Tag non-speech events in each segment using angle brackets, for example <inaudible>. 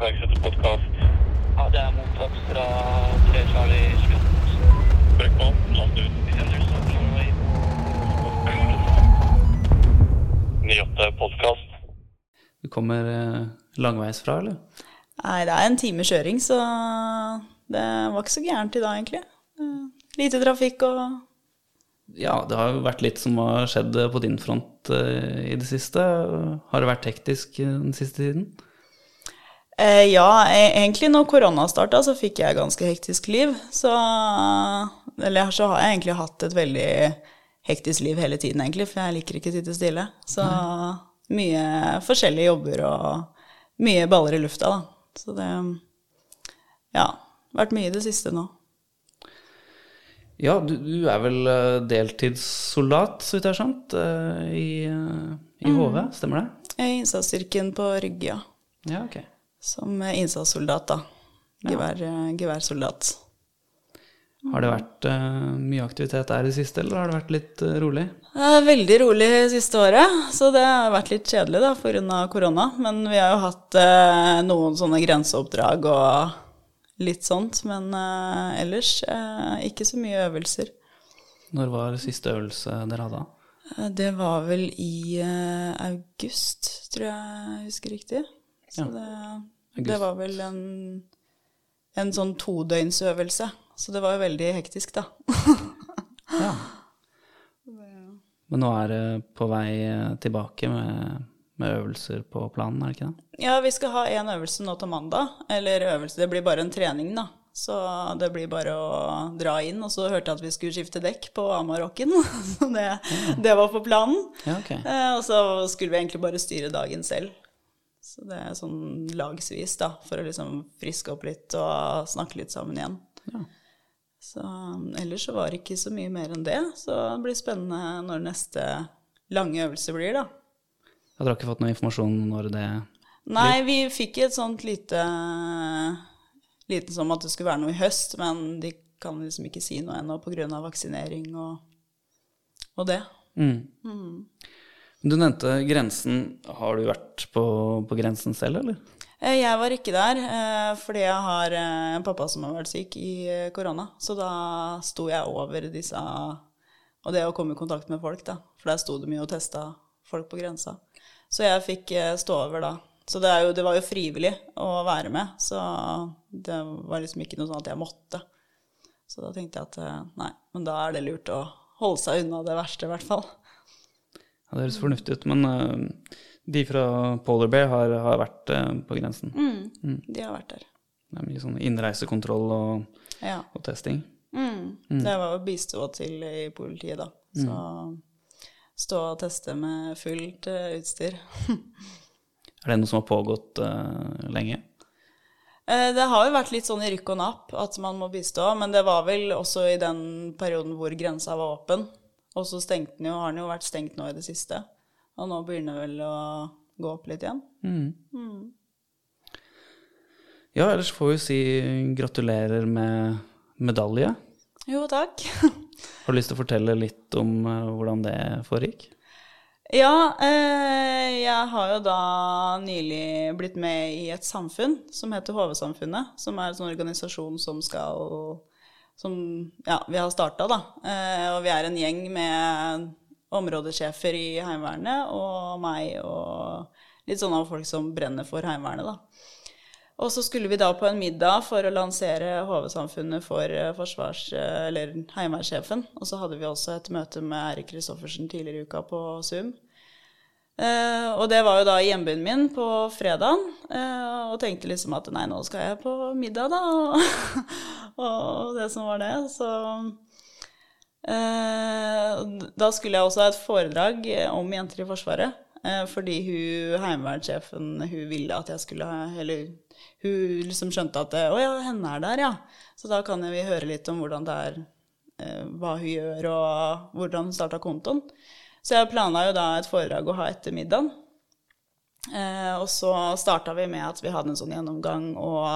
Iverksetterpodkast. Ja, det er mottatt fra 3 Charlie Slott. Brekkmann, last ut. 98 podkast. Du kommer eh, langveis fra, eller? Nei, det er en time kjøring, så det var ikke så gærent i dag, egentlig. Eh, Lite trafikk og Ja, det har jo vært litt som har skjedd på din front eh, i det siste. Har det vært hektisk den siste tiden? Eh, Ja, e- egentlig når korona starta, så fikk jeg ganske hektisk liv. Så Eller så har jeg egentlig hatt et veldig hektisk liv hele tiden, egentlig, for jeg liker ikke å sitte stille. Så mye forskjellige jobber og mye baller i lufta, da. Så det Ja. Vært mye i det siste nå. Ja, du, du er vel eh, deltidssoldat, så vidt jeg har skjønt, eh, i, i HV, stemmer det? Jeg er innsatsstyrken på Rygge, ja. Ja, ok. Som eh, innsatssoldat, da. Gevær, ja. geværsoldat. Har det vært uh, mye aktivitet der i det siste, eller har det vært litt uh, rolig? Veldig rolig siste året, så det har vært litt kjedelig da, pga. korona. Men vi har jo hatt uh, noen sånne grenseoppdrag og litt sånt. Men eh, ellers eh, ikke så mye øvelser. Når var siste øvelse dere hadde? Eh, Det var vel i eh, august, tror jeg jeg husker riktig. Så det, det var vel en, en sånn todøgnsøvelse. Så det var jo veldig hektisk, da. <laughs> Ja. Men nå er det på vei tilbake med, med øvelser på planen, er det ikke det? Ja, vi skal ha én øvelse nå til mandag. Eller øvelse, det blir bare en trening, da. Så det blir bare å dra inn. Og så hørte jeg at vi skulle skifte dekk på Amarokken. <laughs> Så det, det var på planen. Ja, okay. Eh, og så skulle vi egentlig bare styre dagen selv. Så det er sånn lagsvis, da, for å liksom friske opp litt og snakke litt sammen igjen. Ja. Så ellers så var det ikke så mye mer enn det. Så det blir spennende når neste lange øvelse blir, da. Ja, dere ikke fått noe informasjon når det Nei, vi fikk et sånt lite Liten som at det skulle være noe i høst, men de kan liksom ikke si noe ennå pga. vaksinering og, og det. mm. Du nevnte grensen. Har du vært på, på grensen selv, eller? Eh, Jeg var ikke der eh, fordi jeg har eh, en pappa som har vært syk i korona. Så da sto jeg over disse Og det å komme i kontakt med folk, da. For der sto det mye og testa folk på grensa. Så jeg fikk stå over da. Så det, jo, det var jo frivillig å være med. Så det var liksom ikke noe sånn at jeg måtte. Så da tenkte jeg at nei, men da er det lurt å holde seg unna det verste, i hvert fall. Det høres fornuftig ut. Men eh, de fra Polar Bear har, har vært eh, på grensen. Mm. De har vært der. Det er mye sånn innreisekontroll og, Ja. og testing. Mm. Det var jo bistå til i politiet, da. Så stå og teste med fullt uh, utstyr. <laughs> Er det noe som har pågått uh, lenge? Det har jo vært litt sånn i rykk og napp at man må bistå, men det var vel også i den perioden hvor grensa var åpen. Og så stengte den jo, har den jo vært stengt nå i det siste. Og nå begynner det vel å gå opp litt igjen. Ja, ellers får vi si gratulerer med medalje. Jo, takk. <laughs> Har du lyst til å fortelle litt om eh, hvordan det foregikk? Ja, eh, jeg har jo da nylig blitt med i et samfunn som heter HV-samfunnet, som er en sånn organisasjon som skal Som ja, vi har starta, da. Eh, og vi er en gjeng med områdesjefer i Heimevernet og meg og litt sånne folk som brenner for Heimevernet, da. Og så skulle vi da på en middag for å lansere HV-samfunnet for eh, forsvars... eh, Eller heimevernssjefen. Og så hadde vi også et møte med Erik Kristoffersen tidligere i uka på Zoom. Eh, og det var jo da i hjembyen min på fredagen. Eh, og tenkte liksom at nei, nå skal jeg på middag, da. <laughs> Og, det som var det. Så eh, da skulle jeg også ha et foredrag om jenter i Forsvaret. Eh, fordi hun heimevernssjefen hun ville at jeg skulle ha Eller hun liksom skjønte at Å ja, henne er der, ja. Så da kan vi høre litt om hvordan det er, eh, hva hun gjør, og hvordan hun starta kontoen. Så jeg planla jo da et foredrag å ha etter middagen. Eh, og så starta vi med at vi hadde en sånn gjennomgang og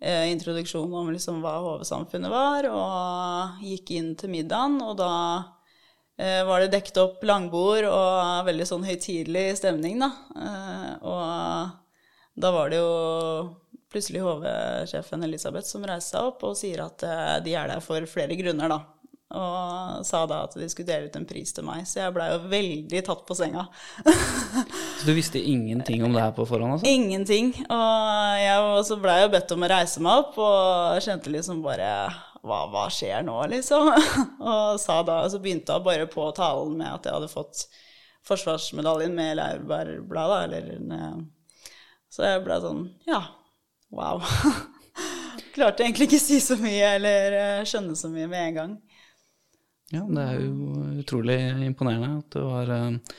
eh, introduksjon om liksom hva HV-samfunnet var, og gikk inn til middagen, og da eh, var det dekket opp langbord og veldig sånn høytidelig stemning, da. Eh, og da var det jo plutselig HV-sjefen Elisabeth som reiste seg opp og sier at eh, de er der for flere grunner, da. Og sa da at de skulle dele ut en pris til meg, så jeg blei jo veldig tatt på senga. <laughs> Så du visste ingenting om det her på forhånd, altså? Ingenting. Og jeg blei jo bedt om å reise meg opp, og kjente liksom bare hva, hva skjer nå, liksom? <laughs> Og sa da, så begynte hun bare på talen med at jeg hadde fått forsvarsmedaljen med Laurbærbladet, eller en, eh, Så jeg ble sånn Ja, wow. <laughs> Klarte egentlig ikke si så mye eller eh, skjønne så mye med en gang. Ja, det er jo utrolig imponerende at du har, eh,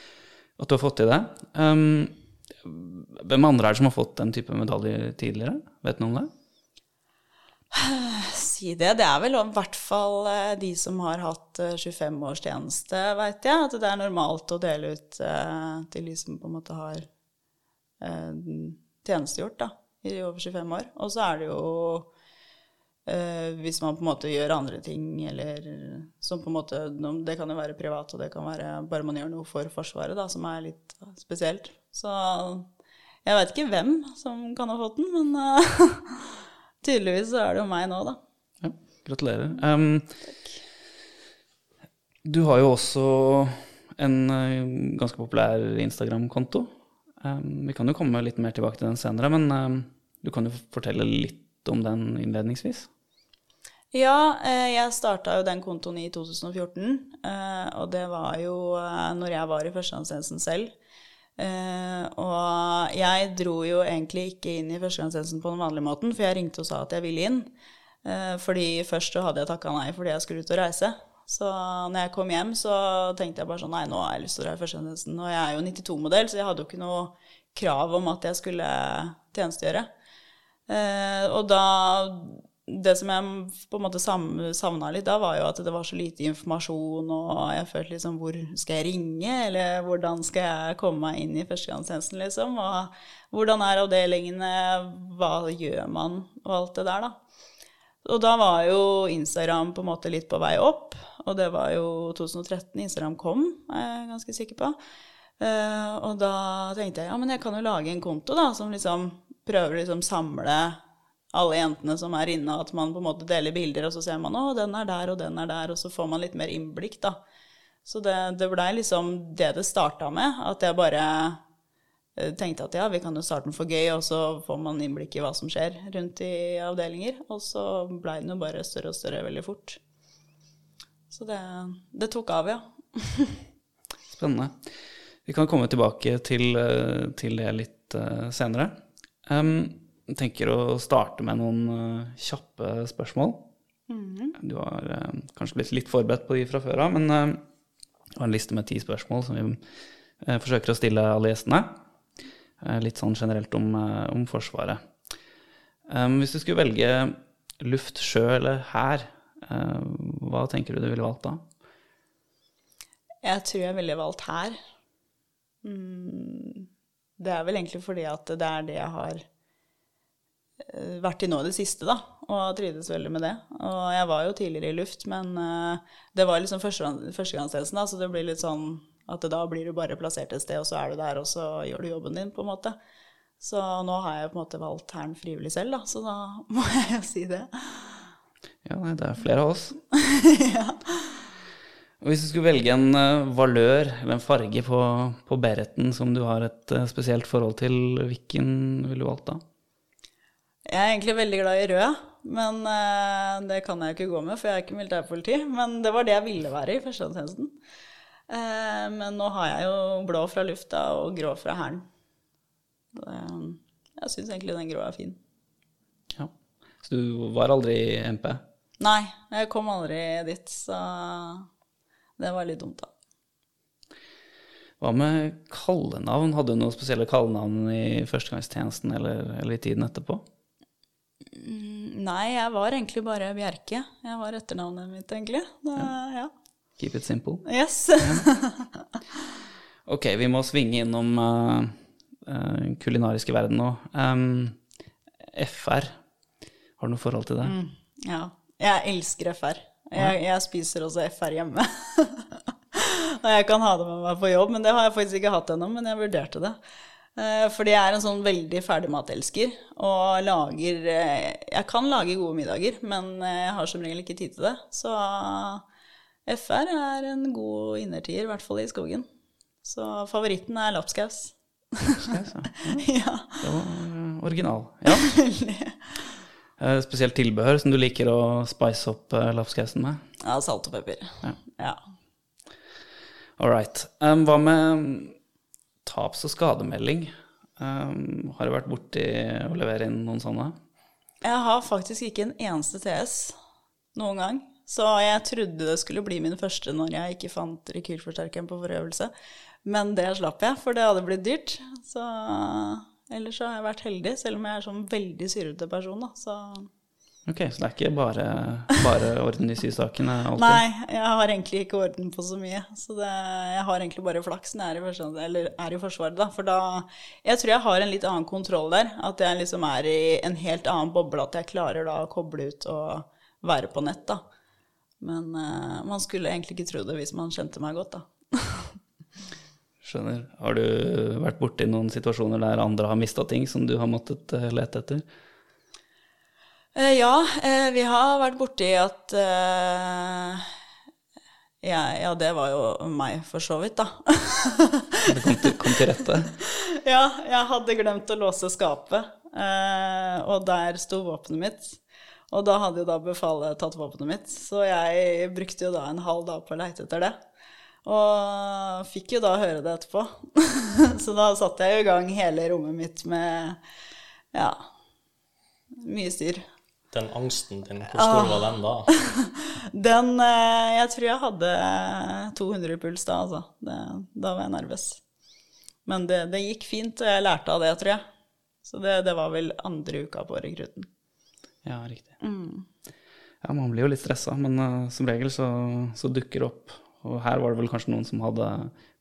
at du har fått til det. Um, hvem andre er det som har fått den type medaljer tidligere? Vet du noe om det? <sighs> Si det. Det er vel i hvert fall eh, de som har hatt eh, 25 års tjeneste, veit jeg. At det er normalt å dele ut eh, til de som på en måte har eh, tjenestegjort da, i over 25 år. Og så er det jo eh, hvis man på en måte gjør andre ting, eller som på en måte Det kan jo være privat, og det kan være bare man gjør noe for Forsvaret, da, som er litt spesielt. Så jeg veit ikke hvem som kan ha fått den, men uh, <laughs> tydeligvis så er det jo meg nå, da. Ja, gratulerer. Um, du har jo også en eh, ganske populær Instagram-konto. Um, vi kan jo komme litt mer tilbake til den senere, men um, du kan jo fortelle litt om den innledningsvis. Ja, eh, jeg starta jo den kontoen i 2014, eh, og det var jo eh, når jeg var i førstegangstjenesten selv. Og jeg dro jo egentlig ikke inn i førstegangstjenesten på den vanlige måten, for jeg ringte og sa at jeg ville inn. Fordi først så hadde jeg takka nei fordi jeg skulle ut og reise. Så når jeg kom hjem, så tenkte jeg bare sånn Nei, nå har jeg lyst til å dra i førstegangstjenesten. Og jeg er jo 92-modell, så jeg hadde jo ikke noe krav om at jeg skulle tjenestegjøre. Og da Det som jeg på en måte savna litt da, var jo at det var så lite informasjon, og jeg følte liksom Hvor skal jeg ringe, eller hvordan skal jeg komme meg inn i førstegangstjenesten, liksom? Og hvordan er avdelingene, hva gjør man, og alt det der, da. Og da var jo Instagram på en måte litt på vei opp, og det var jo 2013 Instagram kom, er jeg ganske sikker på. Eh, og da tenkte jeg ja, men jeg kan jo lage en konto da, som liksom prøver å liksom samle alle jentene som er inne, at man på en måte deler bilder, og så ser man å, den er der, og den er der, og så får man litt mer innblikk, da. Så det, det blei liksom det det starta med, at jeg bare eh, tenkte at ja, vi kan jo starte den for gøy, og så får man innblikk i hva som skjer rundt i avdelinger. Og så blei den jo bare større og større veldig fort. Så det, det tok av, ja. <laughs> Spennende. Vi kan komme tilbake til, eh, til det litt eh, senere. Um, tenker å starte med noen eh, kjappe spørsmål. Du har eh, kanskje blitt litt forberedt på de fra før av, men eh, jeg har en liste med ti spørsmål som vi eh, forsøker å stille alle gjestene. Eh, litt sånn generelt om, eh, om Forsvaret. Hvis du skulle velge luft, sjø eller hær, eh, hva tenker du du ville valgt da? Jeg tror jeg ville valgt her. Mm, det er vel egentlig fordi at det er det jeg har eh, vært i nå i det siste, da. Og trivdes veldig med det. Og jeg var jo tidligere i luft, men eh, det var liksom første- førstegangstjenesten, da, så det blir litt sånn at da blir du bare plassert et sted, og så er du der, og så gjør du jobben din, på en måte. Så nå har jeg på en måte valgt Hæren frivillig selv, da, så da <laughs> må jeg jo si det. Ja, nei, det er flere av oss. <laughs> Og hvis du skulle velge en eh, valør eller en farge på, på bereten som du har et eh, spesielt forhold til, hvilken ville du valgt da? Jeg er egentlig veldig glad i rød, men uh, det kan jeg jo ikke gå med, for jeg er ikke militærpoliti. Men det var det jeg ville være i førstegangstjenesten. Uh, men nå har jeg jo blå fra lufta og grå fra hæren. Jeg syns egentlig den grå er fin. Ja. Så du var aldri MP? Nei, jeg kom aldri dit, så det var litt dumt, da. Hva med kallenavn? Hadde du noen spesielle kallenavn i førstegangstjenesten eller, eller i tiden etterpå? Nei, jeg var egentlig bare Bjerke. Jeg var etternavnet mitt, egentlig. Da, ja. Keep it simple. Yes. <laughs> Ok, vi må svinge innom uh, uh, kulinariske verden nå. Um, FR, har du noe forhold til det? Ja. Jeg elsker FR. Jeg, jeg spiser også FR hjemme. <laughs> Og jeg kan ha det med meg på jobb, men det har jeg faktisk ikke hatt ennå, men jeg vurderte det. Eh, Fordi jeg er en sånn veldig ferdigmatelsker og lager eh, Jeg kan lage gode middager, men eh, jeg har som regel ikke tid til det. Så FR er en god innertier, i hvert fall i skogen. Så favoritten er lapskaus. Lapskaus, ja. <laughs> ja. Det var original. Ja. <laughs> Spesielt tilbehør som du liker å spice opp lapskausen med. ja, salt og pepper. Ja. Ja. All right. Um, hva med taps- og skademelding? Um, har du vært borti å levere inn noen sånne? Jeg har faktisk ikke en eneste TS noen gang. Så jeg trodde det skulle bli min første når jeg ikke fant rekylforsterkeren på forøvelse. Men det slapp jeg, for det hadde blitt dyrt. Så ellers så har jeg vært heldig, selv om jeg er sånn veldig syrete person, da. Så Ok, så det er ikke bare, bare orden i sysakene alltid? nei, jeg har egentlig ikke orden på så mye. Så det, jeg har egentlig bare flaks når jeg er i, eller er i Forsvaret, da. For da Jeg tror jeg har en litt annen kontroll der. At jeg liksom er i en helt annen boble. At jeg klarer da å koble ut og være på nett, da. Men uh, man skulle egentlig ikke tro det hvis man kjente meg godt, da. <laughs> Skjønner. Har du vært borti noen situasjoner der andre har mista ting som du har måttet eh, lete etter? Eh, ja, eh, vi har vært borti at eh, ja, ja, det var jo meg for så vidt, da. Det kom til, kom til rette? <laughs> ja, jeg hadde glemt å låse skapet, eh, og der sto våpenet mitt. Og da hadde jo da befalet tatt våpenet mitt, så jeg brukte jo da en halv dag på å leite etter det. Og fikk jo da høre det etterpå. <laughs> så da satte jeg jo i gang hele rommet mitt med ja, mye styr. Den angsten din, hvor stor var den da? <laughs> Den eh, Jeg tror jeg hadde 200 i puls da, altså. Det, da var jeg nervøs. Men det, det gikk fint, og jeg lærte av det, tror jeg. Så det, det var vel andre uka på rekrutten. Ja, riktig. Ja, man blir jo litt stressa, men uh, som regel så, så dukker det opp. Og her var det vel kanskje noen som hadde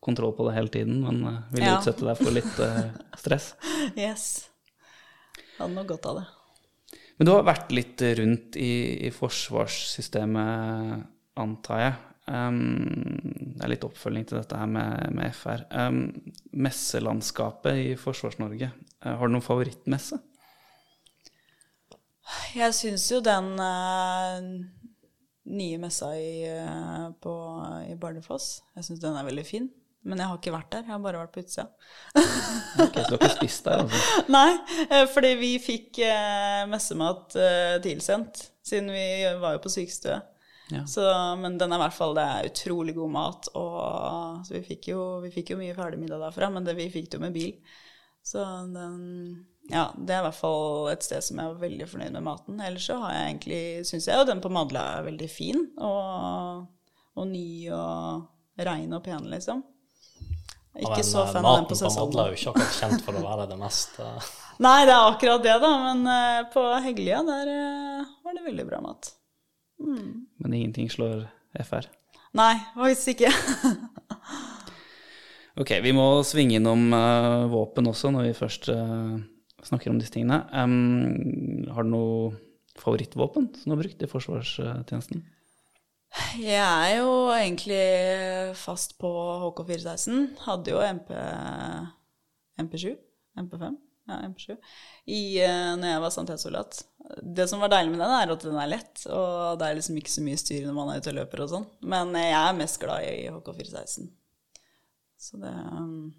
kontroll på det hele tiden, men uh, ville Ja. utsette deg for litt uh, stress. <laughs> Yes. Hadde nok godt av det. Men du har vært litt rundt i, i forsvarssystemet, antar jeg. Um, det er litt oppfølging til dette her med, med FR. Um, messelandskapet i Forsvars-Norge, uh, har du noen favorittmesse? Jeg syns jo den uh, nye messa i, uh, på, i Bardufoss, jeg syns den er veldig fin. Men jeg har ikke vært der, jeg har bare vært på utsida. okay, så du har ikke spist der, altså? <laughs> Nei, eh, fordi vi fikk eh, messemat eh, tilsendt, siden vi var jo på sykestue. Ja. Så, men den er i hvert fall det er utrolig god mat. Og, så vi fikk, jo, vi fikk jo mye ferdigmiddag derfra, men det, vi fikk det jo med bil. Så den Ja, det er i hvert fall et sted som jeg var veldig fornøyd med maten. Ellers så har jeg egentlig syns jeg jo den på Madla er veldig fin. Og, og ny og rein og pen, liksom. Ikke men, så eh, fan av den maten på på Madla er jo ikke akkurat kjent for å være det mest eh, <laughs> Nei, det er akkurat det, da. Men uh, på Heggelia, der uh, var det veldig bra mat. Men ingenting slår FR. Nei, faktisk ikke. <laughs> Ok, vi må svinge innom våpen også, når vi først snakker om disse tingene. Um, har du noe favorittvåpen som du har brukt i forsvarstjenesten? Jeg er jo egentlig fast på HK416. Hadde jo MP, MP7, MP5, ja, MP7, i, eh, når jeg var sanitetssoldat. Det som var deilig med den, er at den er lett, og det er liksom ikke så mye styr når man er ute og løper og sånn. Men jeg er mest glad i HK416. Så det um,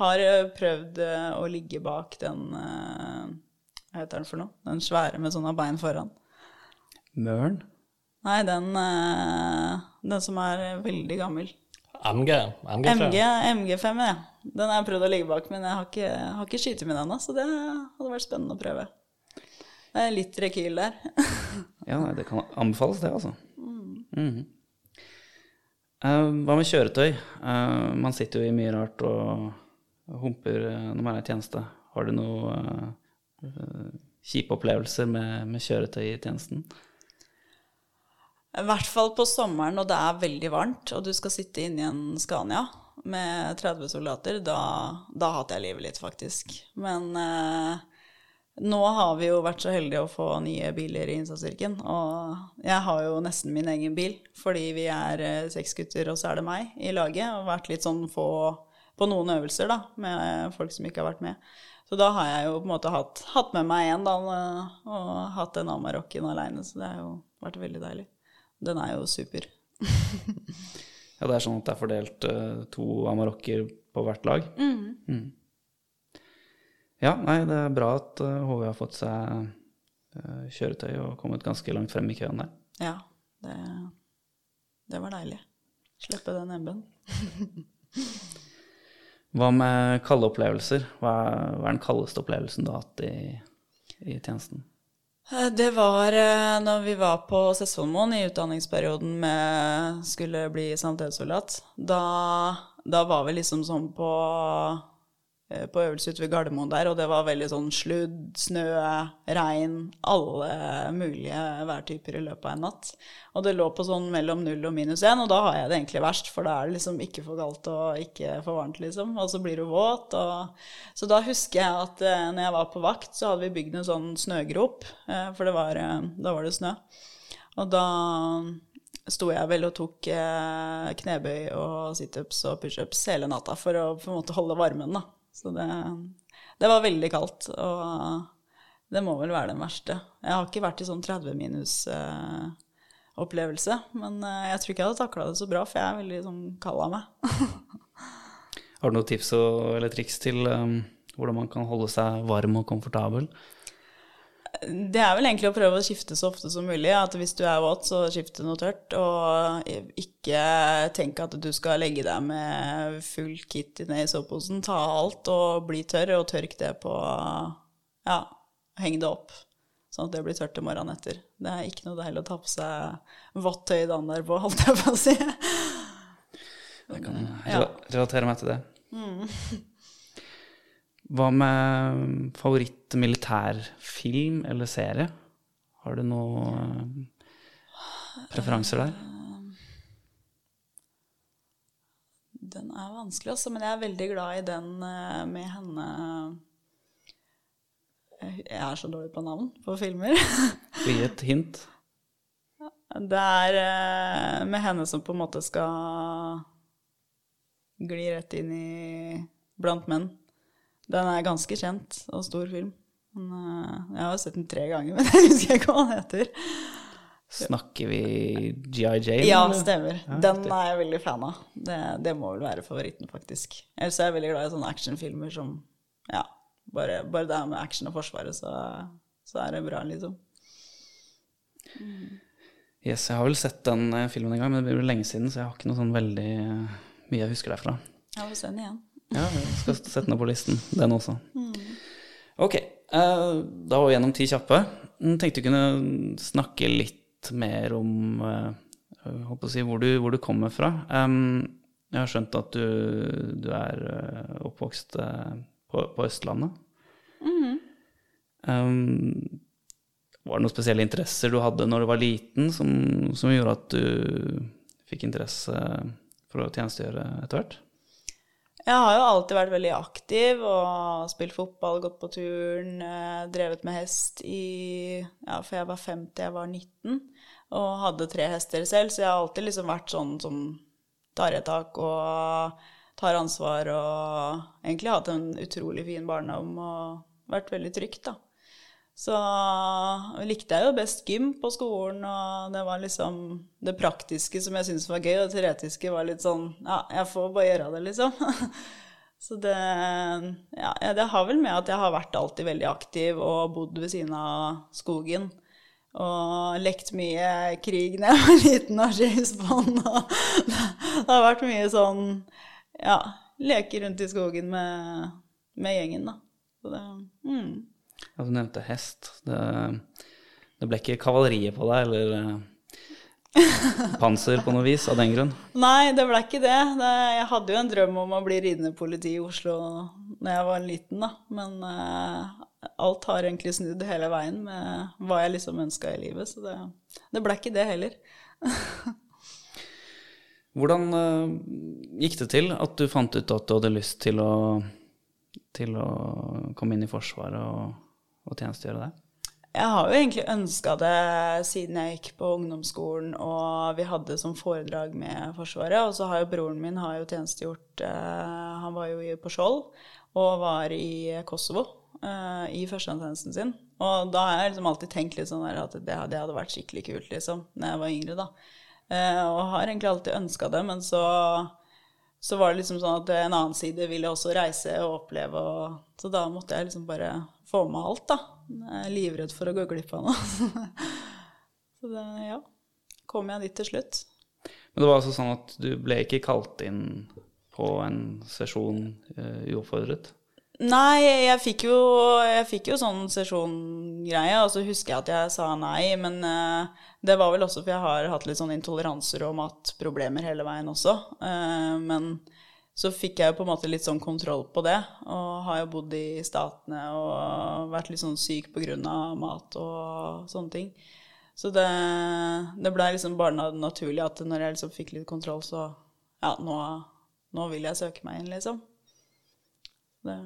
Har eh, prøvd å ligge bak den uh, Hva heter den for noe? Den svære med sånne bein foran. Møren? Nei, den, eh, den som er veldig gammel. MG? MG5, MG, MG5 ja. Den har jeg prøvd å ligge bak, men jeg har ikke, har ikke skytet med den ennå, så det hadde vært spennende å prøve. Det er litt rekyl der. <laughs> Ja, nei, det kan anbefales, det, altså. Mhm. Eh, hva med kjøretøy? Eh, man sitter jo i mye rart og humper når man er i tjeneste. Har du noen kjipe opplevelser med, med kjøretøy i tjenesten? I hvert fall på sommeren når det er veldig varmt, og du skal sitte inni en Scania med 30 soldater, da, da hater jeg livet litt, faktisk. Men eh, nå har vi jo vært så heldige å få nye biler i innsatsstyrken, og jeg har jo nesten min egen bil, fordi vi er eh, seks gutter, og så er det meg i laget, og vært litt sånn få på noen øvelser, da, med folk som ikke har vært med. Så da har jeg jo på en måte hatt, hatt med meg en, da, og hatt den Amarokken aleine. Så det har jo vært veldig deilig. Den er jo super. <laughs> Ja, det er sånn at det er fordelt uh, to Amarokker på hvert lag. Mm. Ja, nei, det er bra at uh, HV har fått seg uh, kjøretøy og kommet ganske langt frem i køen der. Ja, det, det var deilig. Slippe den nebben. <laughs> Hva med kalde opplevelser? Hva er, hva er den kaldeste opplevelsen du har hatt i, i tjenesten? Eh, Det var eh, når vi var på Sessvollmoen i utdanningsperioden med skulle bli sanitetssoldat. Da, da var vi liksom sånn på, på øvelse ute ved Gardermoen der, og det var veldig sånn sludd, snø, regn, alle mulige værtyper i løpet av en natt. Og det lå på sånn mellom null og minus én, og da har jeg det egentlig verst, for da er det liksom ikke for kaldt og ikke for varmt, liksom. Og så blir du våt. Og... Så da husker jeg at eh, når jeg var på vakt, så hadde vi bygd en sånn snøgrop, eh, for var, eh, da var det snø. Og da sto jeg vel og tok eh, knebøy og situps og pushups hele natta for å på en måte holde varmen, da. Så det, det var veldig kaldt, og det må vel være den verste. Jeg har ikke vært i sånn 30 minus eh, men eh, jeg tror ikke jeg hadde takla det så bra, for jeg er veldig sånn kald av meg. <laughs> Har du noen tips og, eller triks til um, hvordan man kan holde seg varm og komfortabel? Det er vel egentlig å prøve å skifte så ofte som mulig. At hvis du er våt, så skifte noe tørt. Og ikke tenk at du skal legge deg med full kit ned i soveposen. Ta alt og bli tørr, og tørk det på Ja, heng det opp. Sånn at det blir tørt til morgenen etter. Det er ikke noe deilig å ta på seg vått tøy dagen derpå, holdt jeg på å si. Jeg kan relatere meg til det. Hva med favoritt-militærfilm eller serie? Har du noen preferanser der? Den er vanskelig, også, men jeg er veldig glad i den eh, med henne Jeg er så dårlig på navn på filmer. <laughs> Gi et hint. Det er eh, med henne som på en måte skal gli rett inn i Blant menn. Den er ganske kjent og stor film. Men, eh, jeg har sett den tre ganger, <laughs> men jeg husker ikke hva den heter. Snakker vi GI Jane? Ja, stemmer. Ja, Den er jeg veldig fan av. Det, det må vel være favoritten, faktisk. Ellers er jeg veldig glad i sånne actionfilmer som Ja, bare, bare det her med action og forsvaret, så, så er det bra, liksom. Yes, jeg har vel sett den eh, filmen en gang, men det blir lenge siden, så jeg har ikke noe sånn veldig eh, mye jeg husker derfra. Jeg får se den igjen. Ja, jeg skal sette den på listen, den også. Ok, eh, da var vi gjennom ti kjappe. Jeg tenkte vi kunne snakke litt mer om eh, si, hvor, du, hvor du kommer fra. Jeg har skjønt at du, du er eh, oppvokst på, på Østlandet. Em, var det noen spesielle interesser du hadde når du var liten, som, som gjorde at du fikk interesse for å tjenestegjøre etter hvert? Jeg har jo alltid vært veldig aktiv og spilt fotball, gått på turn, eh, drevet med hest i Ja, for jeg var 5 til jeg var 19, og hadde tre hester selv, så jeg har alltid liksom vært sånn som tar et tak og tar ansvar og egentlig hatt en utrolig fin barndom og vært veldig trygt, da. Så likte jeg jo best gym på skolen, og det var liksom det praktiske som jeg syntes var gøy, og det teoretiske var litt sånn Ja, jeg får bare gjøre det, liksom. <laughs> Så det Ja, det har vel med at jeg har vært alltid veldig aktiv og bodd ved siden av skogen. Og lekt mye krig da jeg var <laughs> liten og James Bond. Og <laughs> det har vært mye sånn Ja, leke rundt i skogen med, med gjengen, da. Så det mm. Ja, du nevnte hest. Det, det ble ikke kavaleriet på deg, eller eh, <laughs> panser på noe vis, av den grunn? Nei, det ble ikke det. det. Jeg hadde jo en drøm om å bli ridende politi i Oslo da jeg var liten, da. Men uh, alt har egentlig snudd hele veien med hva jeg liksom ønska i livet, så det, det ble ikke det heller. <laughs> Hvordan uh, gikk det til at du fant ut at du hadde lyst til å, til å komme inn i Forsvaret og, og tjenestegjøre der? Jeg har jo egentlig ønska det siden jeg gikk på ungdomsskolen og vi hadde som foredrag med Forsvaret. Og så har jo broren min har jo tjenestegjort eh, Han var jo på Skjold og var i Kosovo eh, i førstegangstjenesten sin. Og da har jeg liksom alltid tenkt litt sånn at det, det hadde vært skikkelig kult, liksom, når jeg var yngre, da. Eh, og har egentlig alltid ønska det, men så så var det liksom sånn at en annen side ville også reise og oppleve, og, så da måtte jeg liksom bare få med alt, da. Jeg er livredd for å gå glipp av noe. <laughs> så det, ja. Kom jeg dit til slutt. Men det var altså sånn at du ble ikke kalt inn på en sesjon uh, uoppfordret? Nei, jeg fikk jo, jeg fikk jo sånn sesjongreie, og så husker jeg at jeg sa nei, men uh, det var vel også for jeg har hatt litt sånn intoleranser og matproblemer hele veien også. Uh, men så fikk jeg jo på en måte litt sånn kontroll på det, og har jo bodd i Statene og vært litt sånn syk av mat og sånne ting. Så det, det blei liksom barna naturlig at når jeg liksom fikk litt kontroll, så ja, nå, nå vil jeg søke meg inn, liksom. Det,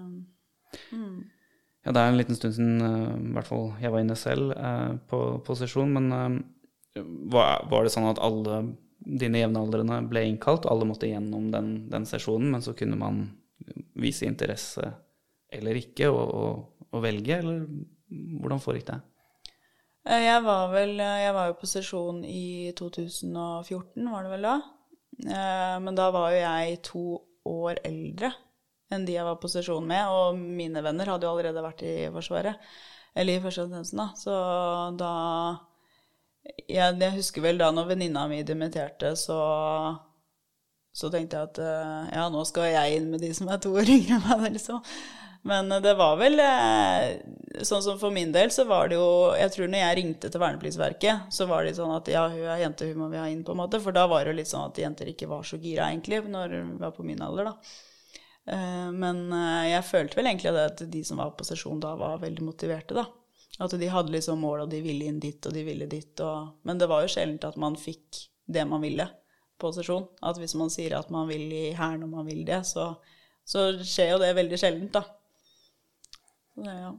Ja, det er en liten stund siden eh, i hvert fall jeg var inne selv eh, på, på sesjon, men eh, var, var det sånn at alle dine jevnaldrende ble innkalt, alle måtte gjennom den, den sesjonen, men så kunne man vise interesse eller ikke, og, og, og velge, eller hvordan foregikk det? Jeg var vel Jeg var jo på sesjon i 2014, var det vel da? Men da var jo jeg to år eldre enn de jeg var på sesjon med, og mine venner hadde jo allerede vært i Forsvaret, eller i førstetjenesten, da. Så da jeg, jeg husker vel da når venninna mi dimitterte, så så tenkte jeg at eh, ja, nå skal jeg inn med de som er to år yngre enn meg, liksom. Men eh, det var vel eh, Sånn som for min del, så var det jo Jeg tror når jeg ringte til Vernepliktsverket, så var det sånn at ja, hun er jente, hun må vi ha inn, på en måte. For da var det jo litt sånn at jenter ikke var så gira, egentlig, når hun var på min alder, da. Eh, Men eh, jeg følte vel egentlig at de som var på sesjon da, var veldig motiverte, da. At de hadde liksom mål, og de ville inn dit, og de ville dit, og Men det var jo sjelden at man fikk det man ville på sesjon. At hvis man sier at man vil i hæren og man vil det, så, så skjer jo det veldig sjeldent, da. Det, ja.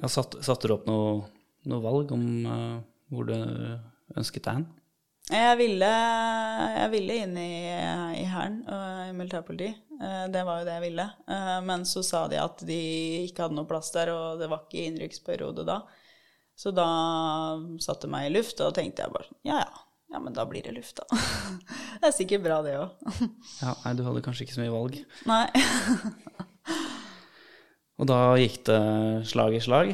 Ja, satt, satte du opp noe, noe valg om uh, hvor du ønsket deg hen? Jeg ville, jeg ville inn i, i Hæren, og i militærpoliti. Eh, Det var jo det jeg ville. Eh, Men så sa de at de ikke hadde noe plass der, og det var ikke innrykksperiode da. Så da satte jeg meg i luft, og da tenkte jeg bare sånn, ja ja, ja, men da blir det luft, da. <laughs> Det er sikkert bra, det òg. <laughs> Ja, nei, du hadde kanskje ikke så mye valg. Nei. <laughs> Og da gikk det slag i slag.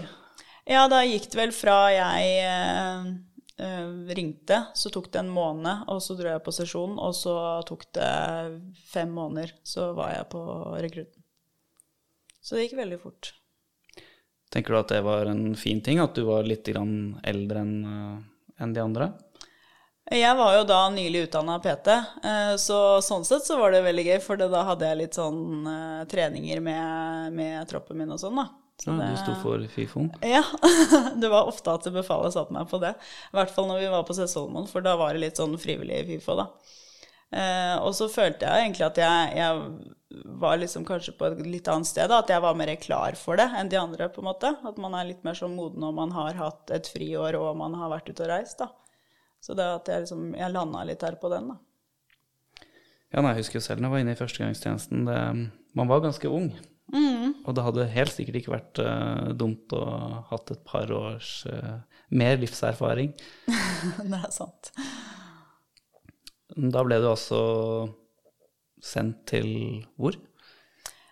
Ja, da gikk det vel fra jeg eh, eh, ringte, så tok det en måned, og så dro jeg på sesjon, og så tok det fem måneder, så var jeg på rekrutten. Så det gikk veldig fort. Tenker du at det var en fin ting, at du var litt grann eldre enn eh, de andre? Jeg var jo da nylig utdanna PT, eh, så sånn sett så var det veldig gøy, for da hadde jeg litt sånn eh, treninger med, med troppen min og sånn, da. Så Ja, det- du sto for FIFO? Ja, <laughs> det var ofte at befalet satte meg på det. I hvert fall når vi var på Sessholmoen, for da var det litt sånn frivillig FIFO, da. Eh, og så følte jeg egentlig at jeg, jeg var liksom kanskje på et litt annet sted, da, at jeg var mer klar for det enn de andre, på en måte. At man er litt mer sånn moden når man har hatt et friår og man har vært ute og reist, da. Så det at jeg liksom, jeg landa litt her på den, da. Ja, nei, jeg husker jo selv når jeg var inne i førstegangstjenesten. Det, man var ganske ung. Og det hadde helt sikkert ikke vært uh, dumt å ha hatt et par års uh, mer livserfaring. <laughs> det er sant. Da ble du altså sendt til hvor?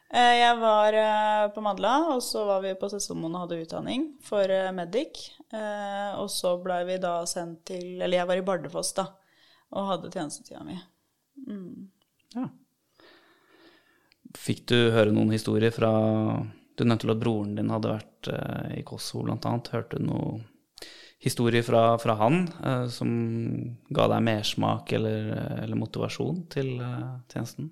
Eh, Jeg var på Madla, og så var vi på Sesselmoen og hadde utdanning for Medic. Og så blei vi da sendt til Eller jeg var i Bardufoss, da, og hadde tjenestetida mi. Ja. Fikk du høre noen historier fra Du nevnte at broren din hadde vært eh, i Kosovo, annet. Hørte du noen historier fra, fra han eh, som ga deg mersmak eller, eller motivasjon til eh, tjenesten?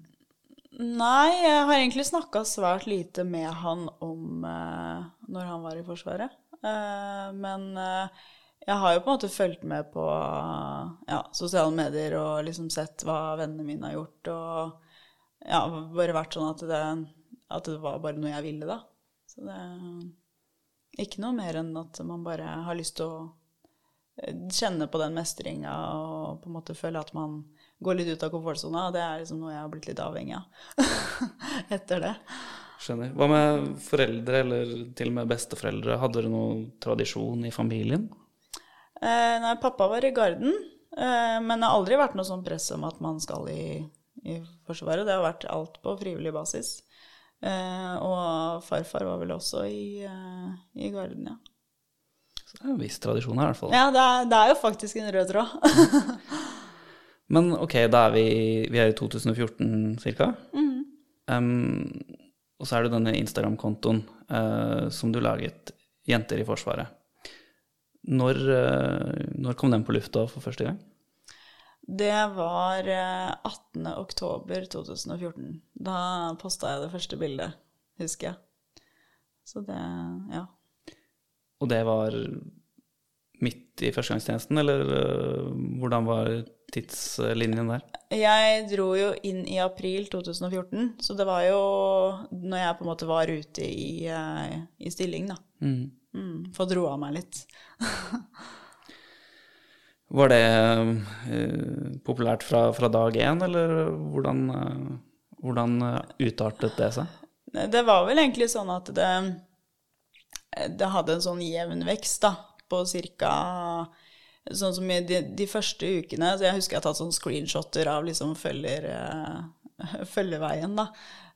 Nei, jeg har egentlig snakka svært lite med han om eh, når han var i Forsvaret. Eh, men eh, jeg har jo på en måte fulgt med på ja, sosiale medier og liksom sett hva vennene mine har gjort, og ja, bare vært sånn at det, at det var bare noe jeg ville, da. Så det Ikke noe mer enn at man bare har lyst til å eh, kjenne på den mestringa og på en måte føle at man går litt ut av komfortsona. Det er liksom noe jeg har blitt litt avhengig av <laughs> etter det. Skjønner. Hva med foreldre, eller til og med besteforeldre? Hadde dere noen tradisjon i familien? Eh, nei, pappa var i garden, eh, men det har aldri vært noe sånn press om at man skal i, i Forsvaret. Det har vært alt på frivillig basis. Eh, og farfar var vel også i, eh, i garden, ja. Så det er en viss tradisjon her, i hvert fall. Ja, det er, det er jo faktisk en rød tråd. <laughs> Men ok, da er vi, vi er i 2014 cirka. Um, og så er det denne Instagram-kontoen uh, som du laget, Jenter i Forsvaret. Når, uh, når kom den på lufta for første gang? Det var eh, 18. oktober 2014. Da posta jeg det første bildet, husker jeg. Så det, ja. Og det var midt i førstegangstjenesten, eller eh, hvordan var tidslinjen der? Jeg dro jo inn i april 2014, så det var jo når jeg på en måte var ute i, eh, i stilling, da. Mm. Mm, dro av meg litt. <laughs> Var det uh, populært fra, fra dag én, eller hvordan, uh, hvordan eh, utartet det seg? Det var vel egentlig sånn at det, det hadde en sånn jevn vekst, da, på cirka Sånn som i de, de første ukene Så jeg husker jeg har tatt sånne screenshotter av liksom følger, uh, følgeveien, da.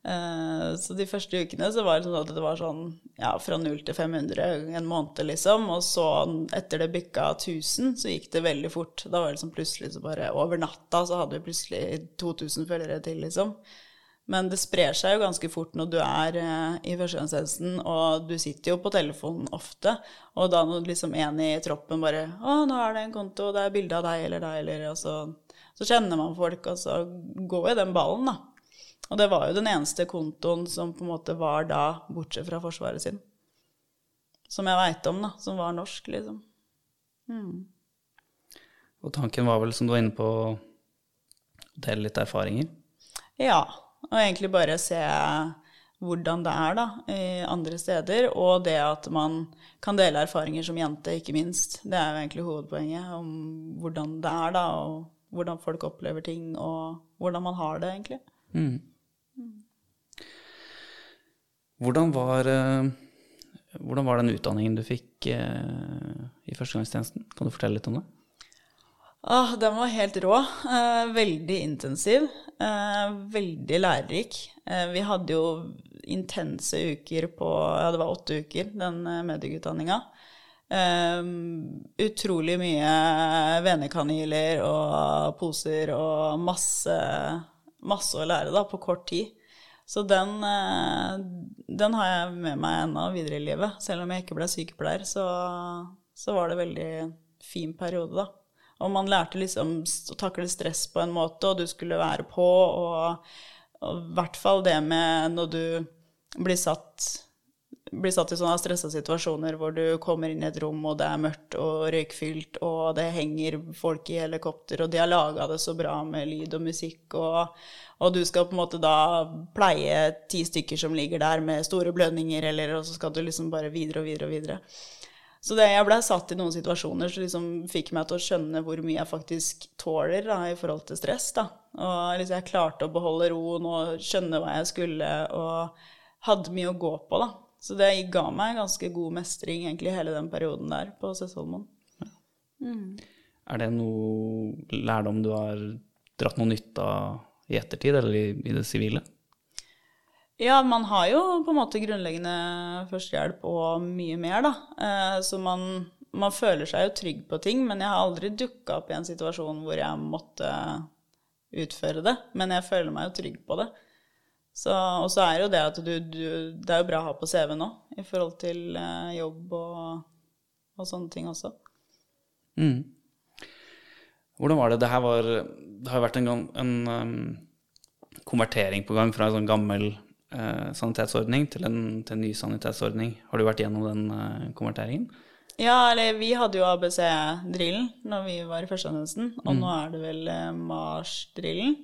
Eh, så de første ukene så var det sånn at det var sånn ja, fra 0 til 500 en måned, liksom. Og så etter det bikka 1000, så gikk det veldig fort. Da var det liksom plutselig så bare over natta så hadde vi plutselig 2000 følgere til, liksom. Men det sprer seg jo ganske fort når du er eh, i førstegangstjenesten, og du sitter jo på telefonen ofte, og da når liksom en i troppen bare 'Å, nå er det en konto, det er bilde av deg eller deg', eller og så, så kjenner man folk, og så går jo den ballen, da. Og det var jo den eneste kontoen som på en måte var da, bortsett fra Forsvaret sin. Som jeg veit om, da. Som var norsk, liksom. Og tanken var vel, som du var inne på, å dele litt erfaringer? Ja, og egentlig bare se hvordan det er da, i andre steder, og det at man kan dele erfaringer som jente, ikke minst. Det er jo egentlig hovedpoenget, om hvordan det er da, og hvordan folk opplever ting, og hvordan man har det, egentlig. Hvordan var, eh, hvordan var den utdanningen du fikk eh, i førstegangstjenesten? Kan du fortelle litt om det? Ah, den var helt rå. Eh, veldig intensiv. Veldig lærerik. Vi hadde jo intense uker på Ja, det var åtte uker, den medieutdanninga. Utrolig mye venekaniler og poser og masse, masse å lære da, på kort tid. Så den, eh, den har jeg med meg ennå videre i livet. Selv om jeg ikke ble sykepleier, så, så var det en veldig fin periode, da. Og man lærte liksom å takle stress på en måte, og du skulle være på, og og i hvert fall det med når du blir satt, blir satt i sånne stressa situasjoner hvor du kommer inn i et rom, og det er mørkt og røykfylt, og det henger folk i helikopter, og de har laga det så bra med lyd og musikk, og, og du skal på en måte da pleie ti stykker som ligger der med store blødninger, eller, og så skal du liksom bare videre og videre og videre. Så det, jeg blei satt i noen situasjoner som liksom fikk meg til å skjønne hvor mye jeg faktisk tåler da, i forhold til stress. Da. Og liksom jeg klarte å beholde roen og skjønne hva jeg skulle, og hadde mye å gå på. da. Så det ga meg ganske god mestring egentlig hele den perioden der på Sessholmoen. Er det noe lærdom du har dratt noe nytte av i ettertid, eller i, i det sivile? Ja, man har jo på en måte grunnleggende førstehjelp og mye mer, da. Eh, Så man, man føler seg jo trygg på ting, men jeg har aldri dukka opp i en situasjon hvor jeg måtte utføre det. Men jeg føler meg jo trygg på det. Så, og så er jo det at du, du Det er jo bra å ha på CV-en òg, i forhold til eh, jobb og, og sånne ting også. Mm. Hvordan var det? Det her var Det har jo vært en, en um, konvertering på gang fra en sånn gammel eh, sanitetsordning til en, til en ny sanitetsordning. Har du vært gjennom den eh, konverteringen? Ja, eller vi hadde jo ABC-drillen når vi var i førstegangstjenesten, og nå er det vel eh, Mars-drillen.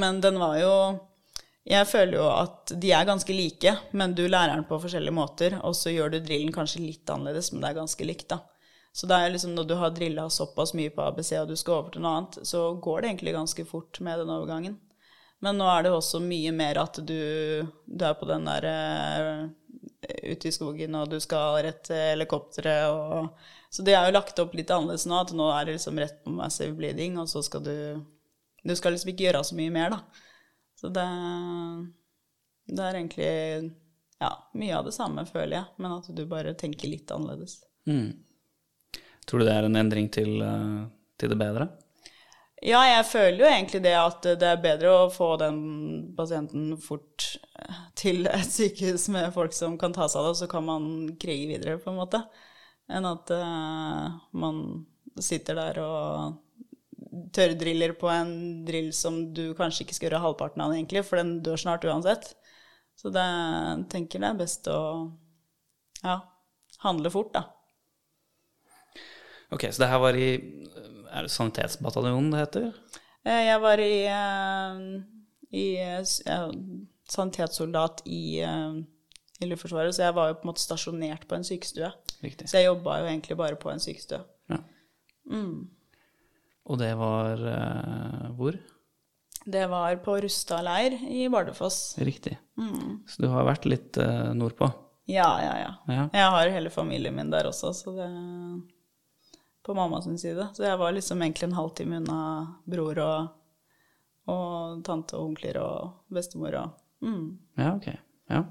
Men den var jo Jeg føler jo at de er ganske like, men du lærer den på forskjellige måter, og så gjør du drillen kanskje litt annerledes, men det er ganske likt, da. Så det er liksom når du har drilla såpass mye på ABC, og du skal over til noe annet, så går det egentlig ganske fort med den overgangen. Men nå er det også mye mer at du, du er på den der eh, ute i skogen, og du skal rett til helikopteret og Så det er jo lagt opp litt annerledes nå, at nå er det liksom rett på massive bleeding, og så skal du Du skal liksom ikke gjøre så mye mer, da. Så det, det er egentlig ja, mye av det samme, føler jeg, men at du bare tenker litt annerledes. Mm. Tror du det er en endring til, eh, til det bedre? Ja, jeg føler jo egentlig det at det er bedre å få den pasienten fort eh, til et sykehus med folk som kan ta seg av det, så kan man krige videre, på en måte, enn at uh, man sitter der og tørrdriller på en drill som du kanskje ikke skal gjøre halvparten av, egentlig, for den dør snart uansett. Så det, jeg tenker det er best å ja, handle fort, da. Ok, så det her var i Er det Sanitetsbataljonen det heter? Eh, Jeg var i, eh, i ja, sanitetssoldat i, eh, i Luftforsvaret, så jeg var jo på en måte stasjonert på en sykestue. Riktig. Så jeg jobba jo egentlig bare på en sykestue. Ja. Og det var eh, hvor? Det var på Rustad leir i Bardufoss. Riktig. Så du har vært litt eh, nordpå? Ja, ja, ja. Ja. Jeg har hele familien min der også, så det På mammas side. Så jeg var liksom egentlig en halvtime unna bror og, og tante og onkler og bestemor og mm. Ja, ok. Ja.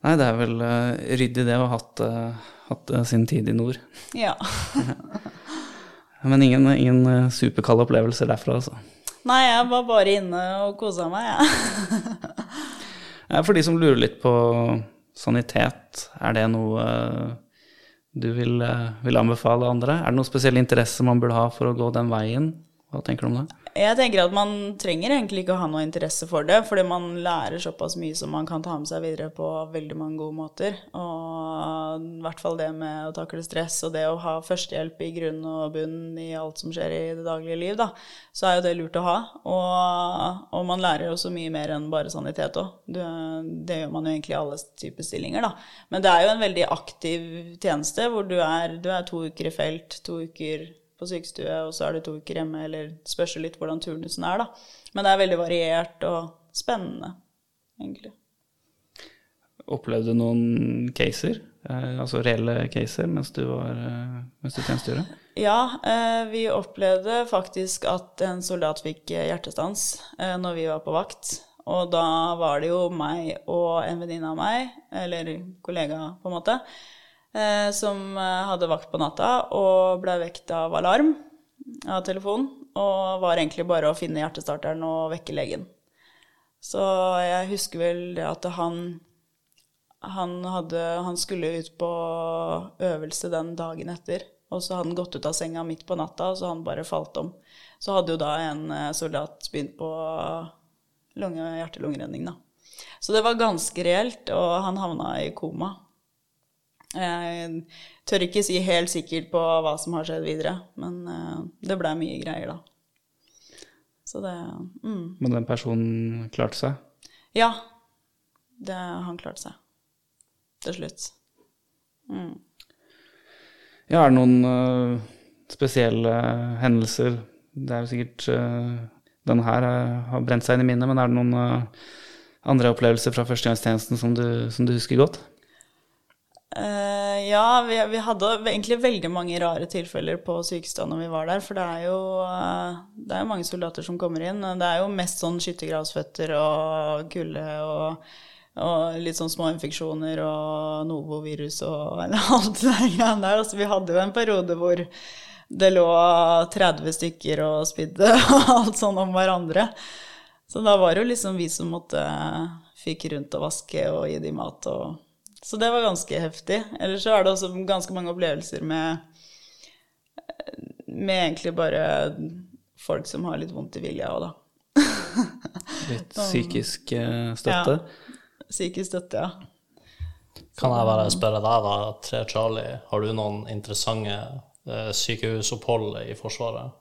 Nei, det er vel uh, ryddig det å ha hatt, uh, hatt uh, sin tid i nord. Ja. <laughs> <laughs> Men ingen, ingen eh, superkalde opplevelser derfra, altså. Nei, jeg var bare inne og kosa meg, jeg. <laughs> Ja, For de som lurer litt på sanitet, er det noe eh, du vil, eh, vil anbefale andre? Er det noen spesiell interesse man burde ha for å gå den veien? Hva tenker du om det? Jeg tenker at man trenger egentlig ikke å ha noe interesse for det, fordi man lærer såpass mye som man kan ta med seg videre på veldig mange gode måter. Og i hvert fall det med å takle stress og det å ha førstehjelp i grunn og bunn i alt som skjer i det daglige liv, da, så er jo det lurt å ha. Og, og man lærer jo så mye mer enn bare sanitet òg. Det gjør man jo egentlig i alle typer stillinger, da. Men det er jo en veldig aktiv tjeneste hvor du er, du er to uker i felt, to uker på sykestue, og så er du to uker hjemme, eller spørs litt hvordan turnusen er, da. Men det er veldig variert og spennende, egentlig. Opplevde du noen caser, eh, altså reelle caser, mens du var eh, mens du tjenestegjorde? Ja, eh, vi opplevde faktisk at en soldat fikk hjertestans eh, når vi var på vakt. Og da var det jo meg og en venninne av meg, eller kollega på en måte, eh, som eh, hadde vakt på natta og ble vekt av alarm av telefon. Og var egentlig bare å finne hjertestarteren og vekke legen. Så jeg husker vel at han han, hadde, han skulle ut på øvelse den dagen etter, og så hadde han gått ut av senga midt på natta, og så han bare falt om. Så hadde jo da en eh, soldat begynt på lunge- hjerte-lungeredning, da. Så det var ganske reelt, og han havna i koma. Jeg tør ikke si helt sikkert på hva som har skjedd videre, men eh, det blei mye greier da. Så det mm. Men den personen klarte seg? Ja. Det, han klarte seg. Til slutt. Ja, er det noen uh, spesielle hendelser? Det er jo sikkert uh, Den her uh, har brent seg inn i minnet, men er det noen andre opplevelser fra førstegangstjenesten som du, som du husker godt? Eh, ja, vi, vi hadde egentlig veldig mange rare tilfeller på sykestua når vi var der. For det er jo uh, det er mange soldater som kommer inn. Det er jo mest sånn skyttergravsføtter og kulde og, og litt sånn små infeksjoner og novovirus og <laughs> alt det greiene der. Altså, vi hadde jo en periode hvor det lå 30 stykker og spydde <laughs> og alt sånn om hverandre. Så da var det jo liksom vi som måtte fyke rundt og vaske og gi dem mat og Så det var ganske heftig. Ellers så er det også ganske mange opplevelser med med egentlig bare folk som har litt vondt i vilja òg, da. Litt <laughs> psykisk støtte? Ja. Psykisk støtte, ja. Kan jeg bare spørre deg, da, Tre Charlie, har du noen interessante eh, sykehusopphold i Forsvaret?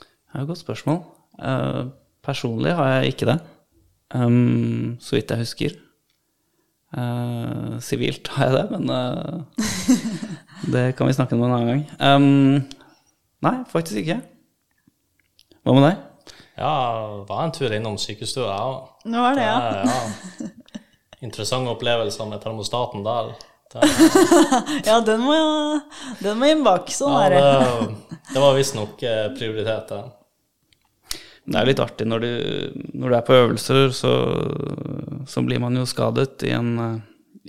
Det er et godt spørsmål. Eh, personlig har jeg ikke det. Um, så vidt jeg husker. Eh, Sivilt har jeg det, men uh, det kan vi snakke om en annen gang. Um, nei, faktisk ikke. Hva med deg? Ja, var en tur innom sykestua, jeg òg. Det, ja. Ja. Interessante opplevelser med termostaten der. <laughs> Ja, den må, den må inn bak. Sånn ja, er det. det, det var visstnok eh, prioritet, det. Det er litt artig når du, når du er på øvelser, så, så blir man jo skadet i en,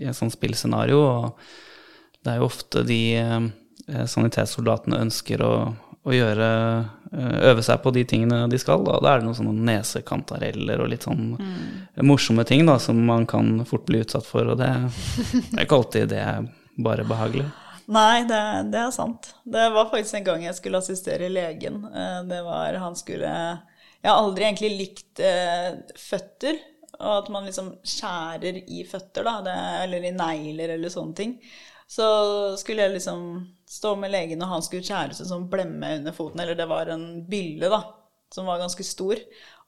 i en sånn spillscenario. Og det er jo ofte de eh, sanitetssoldatene ønsker å, å gjøre eh, Øve seg på de tingene de skal. Da, da er det noen sånne nesekantareller og litt sånn morsomme ting da, som man kan fort bli utsatt for. Og det, det er ikke alltid det er bare behagelig. Nei, det, det er sant. Det var faktisk en gang jeg skulle assistere legen. Eh, Det var Han skulle Jeg har aldri egentlig likt eh, føtter. Og at man liksom skjærer i føtter, da. Det, eller i negler eller sånne ting. Så skulle jeg liksom stå med legen, og han skulle skjære seg sånn blemme under foten. Eller det var en bylle, da. Som var ganske stor.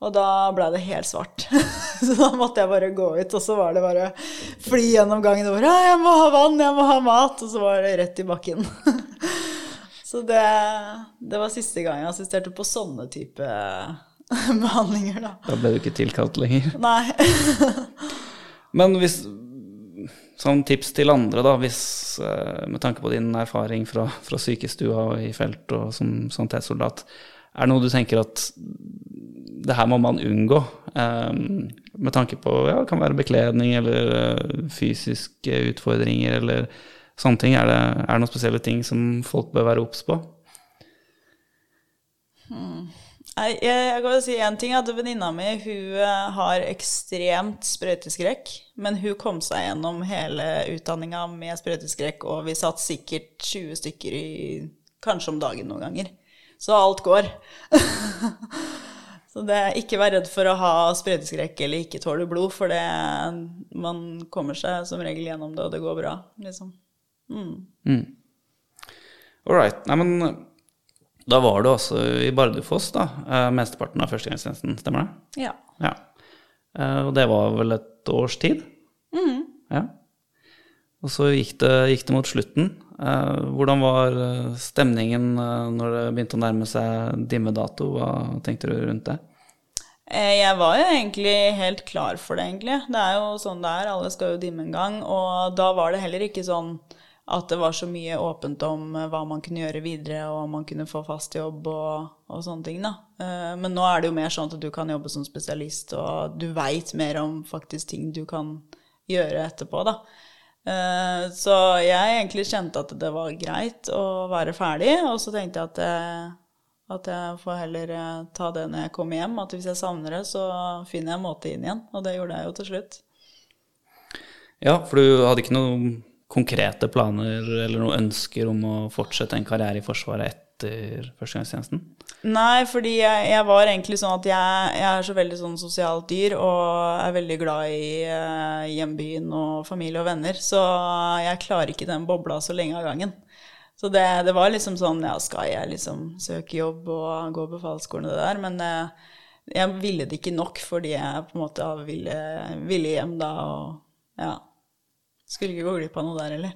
Og da ble det helt svart. <laughs> så da måtte jeg bare gå ut, og så var det bare fly gjennom gangen og 'Jeg må ha vann, jeg må ha mat.' Og så var det rett i bakken. <laughs> så det, det var siste gang jeg assisterte på sånne type <laughs> behandlinger, da. Da ble du ikke tilkalt lenger. Nei. <laughs> Men hvis Sånn tips til andre, da, hvis, eh, med tanke på din erfaring fra, fra sykestua og i felt og som sanitetssoldat, er det noe du tenker at det her må man unngå? Um, med tanke på ja, det kan være bekledning eller eh, fysiske utfordringer eller sånne ting. Er det, er det noen spesielle ting som folk bør være obs på? Nei, jeg, jeg kan si en ting, at venninna mi hun eh, har ekstremt sprøyteskrekk. Men hun kom seg gjennom hele utdanninga med sprøyteskrekk, og vi satt sikkert 20 stykker i kanskje om dagen noen ganger. Så alt går. <laughs> Så det ikke vær redd for å ha sprøyteskrekk eller ikke tåle blod, for det, man kommer seg som regel gjennom det, og det går bra, liksom. Mm. All right. Nei, men da var du altså i Bardufoss, da. eh, Mesteparten av førstegangstjenesten, stemmer det? Ja. Ja. Eh, Og det var vel et års tid? Ja. Og så gikk det, gikk det mot slutten. Eh, Hvordan var stemningen når det begynte å nærme seg dimmedato? Hva tenkte du rundt det? Jeg var jo egentlig helt klar for det, egentlig. Det er jo sånn det er, alle skal jo dimme en gang. Og da var det heller ikke sånn at det var så mye åpent om eh, hva man kunne gjøre videre, og om man kunne få fast jobb og, og sånne ting, da. Eh, Men nå er det jo mer sånn at du kan jobbe som spesialist, og du veit mer om faktisk ting du kan gjøre etterpå, da. Eh, Så jeg egentlig kjente at det var greit å være ferdig, og så tenkte jeg at jeg, at jeg får heller ta det når jeg kommer hjem. At hvis jeg savner det, så finner jeg en måte inn igjen. Og det gjorde jeg jo til slutt. Ja, for du hadde ikke noen konkrete planer eller noen ønsker om å fortsette en karriere i Forsvaret etter førstegangstjenesten? Nei, fordi jeg, jeg var egentlig sånn at jeg, jeg er så veldig sånn sosialt dyr og er veldig glad i eh, hjembyen og familie og venner. Så jeg klarer ikke den bobla så lenge av gangen. Så det, det var liksom sånn Ja, skal jeg liksom søke jobb og gå befalsskolen og det der? Men eh, jeg ville det ikke nok fordi jeg på en måte ville, ville hjem da og ja. Skulle ikke gå glipp av noe der heller.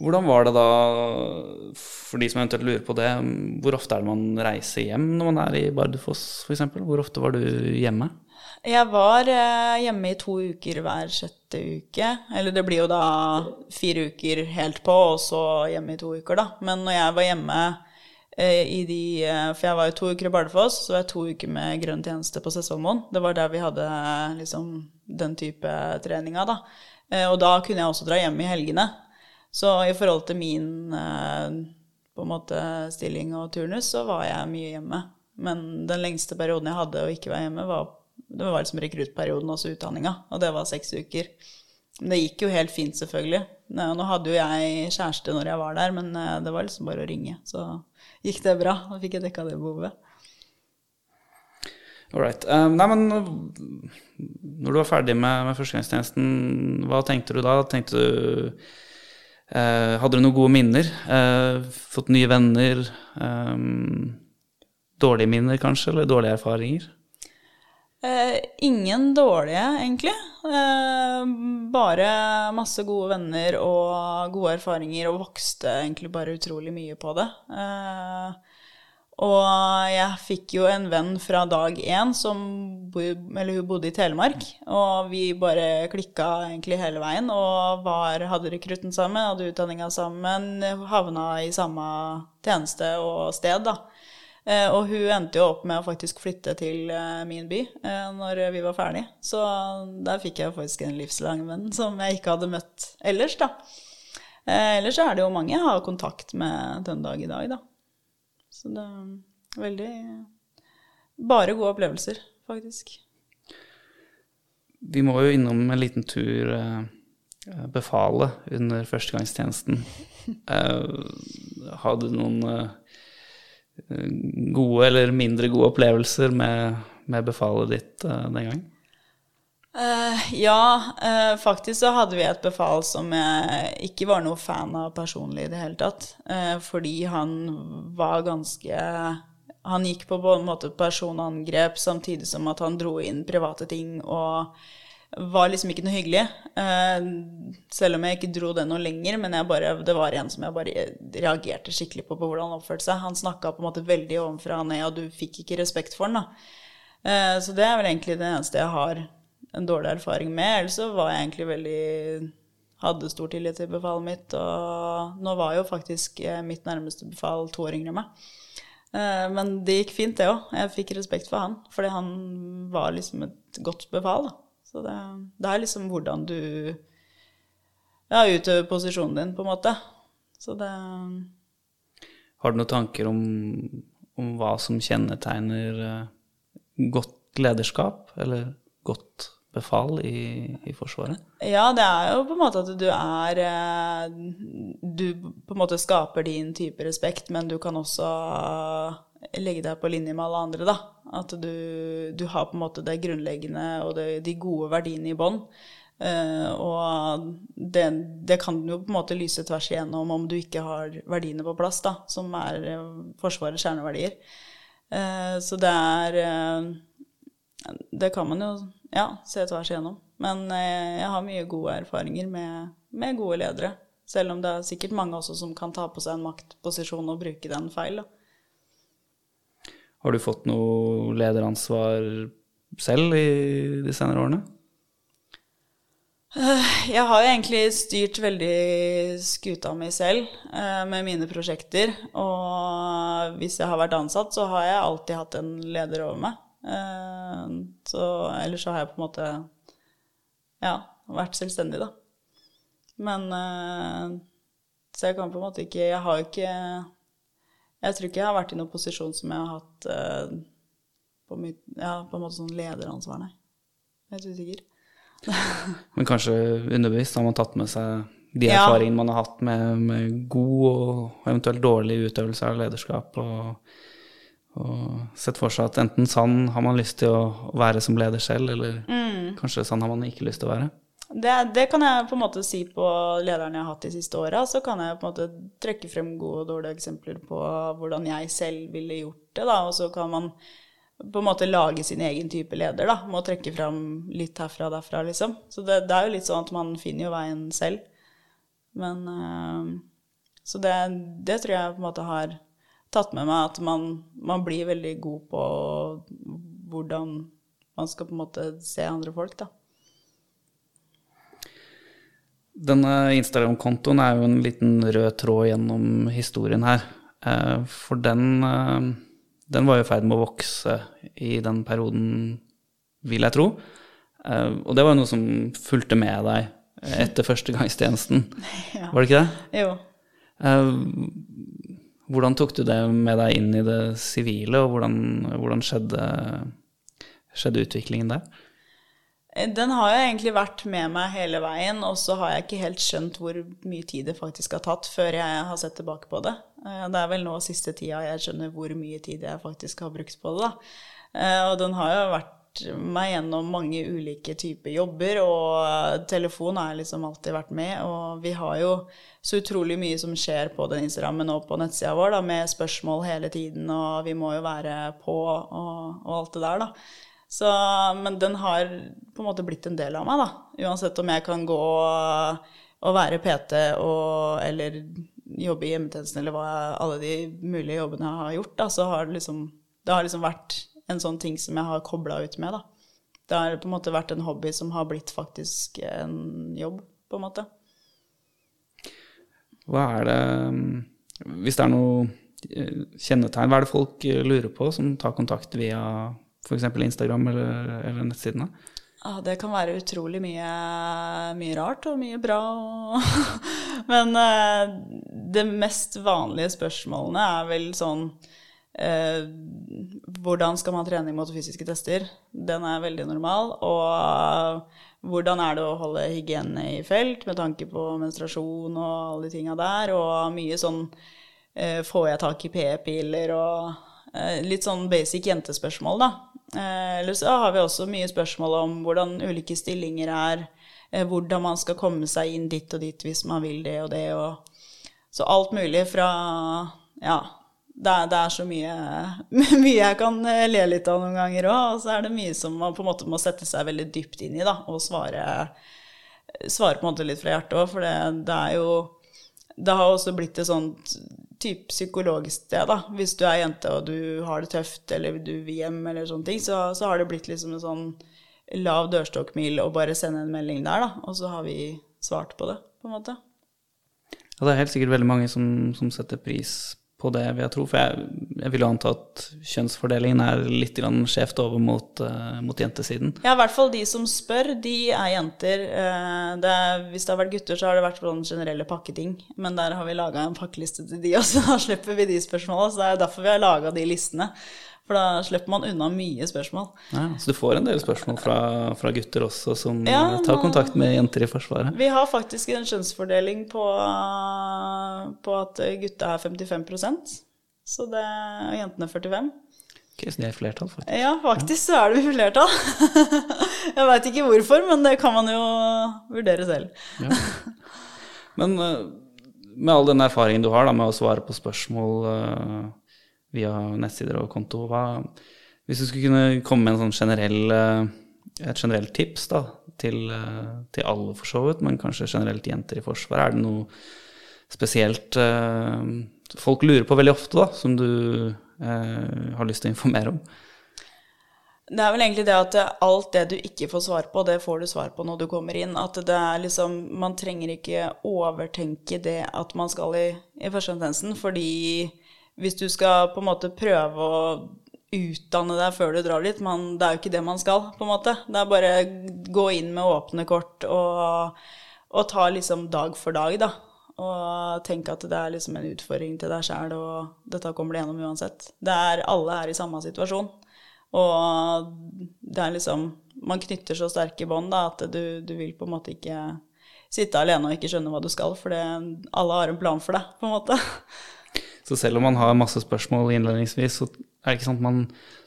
Hvordan var det da, for de som eventuelt lurer på det, hvor ofte er det man reiser hjem når man er i Bardufoss f.eks.? Hvor ofte var du hjemme? Jeg var eh, hjemme i to uker hver sjette uke. Eller det blir jo da fire uker helt på, og så hjemme i to uker, da. Men når jeg var hjemme i de eh, For jeg var jo to uker i Bardufoss, så var jeg to uker med grønn tjeneste på Sessvollmoen. Det var der vi hadde eh, liksom den type treninga, da. Eh, og da kunne jeg også dra hjem i helgene. Så i forhold til min eh, på en måte stilling og turnus, så var jeg mye hjemme. Men den lengste perioden jeg hadde å ikke være hjemme, var, det var liksom rekruttperioden, også utdanninga. Og det var seks uker. Men det gikk jo helt fint, selvfølgelig. Nå hadde jo jeg kjæreste når jeg var der, men eh, det var liksom bare å ringe. Så gikk det bra. Da fikk jeg dekka det behovet. All right. Eh, nei, men når du var ferdig med, med førstegangstjenesten, hva tenkte du da? Tenkte du uh, Hadde du noen gode minner? Uh, fått nye venner? Um, dårlige minner, kanskje? Eller dårlige erfaringer? Eh, ingen dårlige, egentlig. Eh, bare masse gode venner og gode erfaringer, og vokste egentlig bare utrolig mye på det. Eh, og jeg fikk jo en venn fra dag én som eller hun bodde i Telemark. Og vi bare klikka egentlig hele veien og var, hadde rekrutten sammen, hadde utdanninga sammen, havna i samme tjeneste og sted, da. Eh, og hun endte jo opp med å faktisk flytte til eh, min by eh, når vi var ferdig. Så der fikk jeg faktisk en livslang venn som jeg ikke hadde møtt ellers, da. Ellers er det jo mange jeg har kontakt med den dag i dag, da. Så det er veldig Bare gode opplevelser, faktisk. Vi må jo innom en liten tur befalet under førstegangstjenesten. <laughs> Eh, hadde du noen gode eller mindre gode opplevelser med, med befalet ditt eh, den gangen? Uh, ja, uh, faktisk så hadde vi et befal som jeg ikke var noe fan av personlig i det hele tatt. Uh, fordi han var ganske Han gikk på en måte personangrep samtidig som at han dro inn private ting og var liksom ikke noe hyggelig. selv om jeg ikke dro det noe lenger, men bare, det var en som jeg bare reagerte skikkelig på, på hvordan han oppførte seg. Han snakka på en måte veldig ovenfra og ned, og du fikk ikke respekt for han. da. så det er vel egentlig det eneste jeg har en dårlig erfaring med. Ellers så var jeg egentlig veldig Hadde stor tillit til befalet mitt. Og nå var jo faktisk eh, mitt nærmeste befal to år yngre enn meg. Eh, men det gikk fint, det òg. Jeg fikk respekt for han. Fordi han var liksom et godt befal, da. Så det, det er liksom hvordan du ja, utøver posisjonen din, på en måte. Så det Har du noen tanker om, om hva som kjennetegner eh, godt lederskap, eller godt befal i, i, Forsvaret? Ja, det er jo på en måte at du er Du på en måte skaper din type respekt, men du kan også legge deg på linje med alle andre, da. At du, du har på en måte det grunnleggende og det, de gode verdiene i bånn. Uh, og det, det, kan jo på en måte lyse tvers igjennom om du ikke har verdiene på plass, da, som er Forsvarets kjerneverdier. Uh, så det er uh, det kan man jo ja, se tvers igjennom. Men eh, jeg har mye gode erfaringer med, med, gode ledere. Selv om det er sikkert mange også som kan ta på seg en maktposisjon og bruke den feil. Da. Har du fått noe lederansvar selv i de senere årene? Eh, jeg har jo egentlig styrt veldig skuta mi selv eh, med mine prosjekter. Og hvis jeg har vært ansatt, så har jeg alltid hatt en leder over meg. Eh, så ellers så har jeg på en måte ja, vært selvstendig, da. Men Så jeg kan på en måte ikke Jeg har jo ikke Jeg tror ikke jeg har vært i noen posisjon som jeg har hatt eh, på, mitt, ja, på en måte sånn lederansvar, nei. Jeg er helt usikker. <laughs> Men kanskje underbevisst har man tatt med seg de erfaringene ja. man har hatt med, med, god og eventuelt dårlig utøvelse av lederskap, og og sett for seg at enten sann har man lyst til å være som leder selv, eller mm. kanskje sann har man ikke lyst til å være. Det, det, kan jeg på en måte si på lederne jeg har hatt de siste åra. Så kan jeg på en måte trekke frem gode og dårlige eksempler på hvordan jeg selv ville gjort det. da, Og så kan man på en måte lage sin egen type leder, da. Må trekke frem litt herfra og derfra, liksom. Så det, det, er jo litt sånn at man finner jo veien selv. Men øh, Så det, det tror jeg på en måte har tatt med meg at man, man, blir veldig god på hvordan man skal på en måte se andre folk, da. Denne Instagram-kontoen er jo en liten rød tråd gjennom historien her. Eh, for den, eh, den var jo i ferd med å vokse i den perioden, vil jeg tro. Eh, og det var jo noe som fulgte med deg etter førstegangstjenesten, <laughs> ja. var det ikke det? Jo. Hvordan tok du det med deg inn i det sivile, og hvordan, hvordan skjedde, skjedde, utviklingen der? Den har jo egentlig vært med meg hele veien, og så har jeg ikke helt skjønt hvor mye tid det faktisk har tatt før jeg har sett tilbake på det. Eh, det er vel nå siste tida jeg skjønner hvor mye tid jeg faktisk har brukt på det. da. Eh, og den har jo vært meg gjennom mange ulike typer jobber, og telefon har liksom alltid vært med. Og vi har jo så utrolig mye som skjer på den Instagrammen og på nettsida vår, da, med spørsmål hele tiden, og vi må jo være på og, og alt det der, da. Så, men den har på en måte blitt en del av meg, da. Uansett om jeg kan gå og, være PT og, eller jobbe i hjemmetjenesten eller hva alle de mulige jobbene jeg har gjort, da, så har det liksom, det har liksom vært en sånn ting som jeg har kobla ut med, da. Det har på en måte vært en hobby som har blitt faktisk en jobb, på en måte. Hva er det Hvis det er noe eh, kjennetegn, hva er det folk eh, lurer på som tar kontakt via f.eks. Instagram eller, eller nettsidene? Ja, det kan være utrolig mye, mye rart og mye bra. Og <laughs> Men eh, det mest vanlige spørsmålene er vel sånn eh, Hvordan skal man trene imot fysiske tester? Den er veldig normal. Og hvordan er det å holde hygiene i felt med tanke på menstruasjon og alle de tinga der? Og mye sånn eh, Får jeg tak i p-piller? Og eh, litt sånn basic jentespørsmål, da. Eh, eller så har vi også mye spørsmål om hvordan ulike stillinger er, eh, hvordan man skal komme seg inn dit og dit hvis man vil det og det, og så alt mulig fra Ja, det er, det er så mye, <laughs> mye jeg kan eh, le litt av noen ganger òg, og så er det mye som man på en måte må sette seg veldig dypt inn i, da, og svare, svare på en måte litt fra hjertet òg, for det, det er jo Det har også blitt et sånt type psykologisk sted, da. Hvis du er jente og du har det tøft, eller du vil hjem, eller sånne ting, så, så har det blitt liksom en sånn lav dørstokkmil å bare sende en melding der, da. Og så har vi svart på det, på en måte. Ja, det er helt sikkert veldig mange som, som setter pris på det, vil jeg tro. For jeg, jeg vil jo anta at kjønnsfordelingen er litt skjevt over mot, uh, mot jentesiden. Ja, i hvert fall de som spør, de er jenter. Uh, Det hvis det har vært gutter, så har det vært sånn generelle pakketing. Men der har vi laga en pakkeliste til de også, <laughs> da slipper vi de spørsmåla. Så det er derfor vi har laga de listene. For da slipper man unna mye spørsmål. Ja, så du får en del spørsmål fra, fra gutter også som Ja, eh, tar kontakt med jenter i Forsvaret. Vi har faktisk en kjønnsfordeling på, på at gutta er 55% så det, og jentene 45 Ok, så de er i flertall, faktisk. Ja, faktisk så er det flertall. <laughs> Jeg veit ikke hvorfor, men det kan man jo vurdere selv. Men eh, med all den erfaringen du har da, med å svare på spørsmål eh, via nettsider og konto, hva, hvis du skulle kunne komme med sånn generell, eh, et generelt tips da, til, eh, til alle for så vidt, men kanskje generelt jenter i Forsvaret, er det noe spesielt eh, folk lurer på veldig ofte, da, som du eh, har lyst til å informere om? Det er vel egentlig det at alt det du ikke får svar på, det får du svar på når du kommer inn. At det er liksom Man trenger ikke overtenke det at man skal i, i førstegangstjenesten, fordi hvis du skal på en måte prøve å utdanne deg før du drar dit, men det er jo ikke det man skal, på en måte. Det er bare gå inn med åpne kort og, og ta liksom dag for dag, da. Og tenke at det er liksom en utfordring til deg sjæl, og dette kommer du gjennom uansett. Det er, alle er i samme situasjon. Og det er liksom Man knytter så sterke bånd da, at du, du vil på en måte ikke sitte alene og ikke skjønne hva du skal, for alle har en plan for deg, på en måte. Så selv om man har masse spørsmål innledningsvis, så er det ikke sant man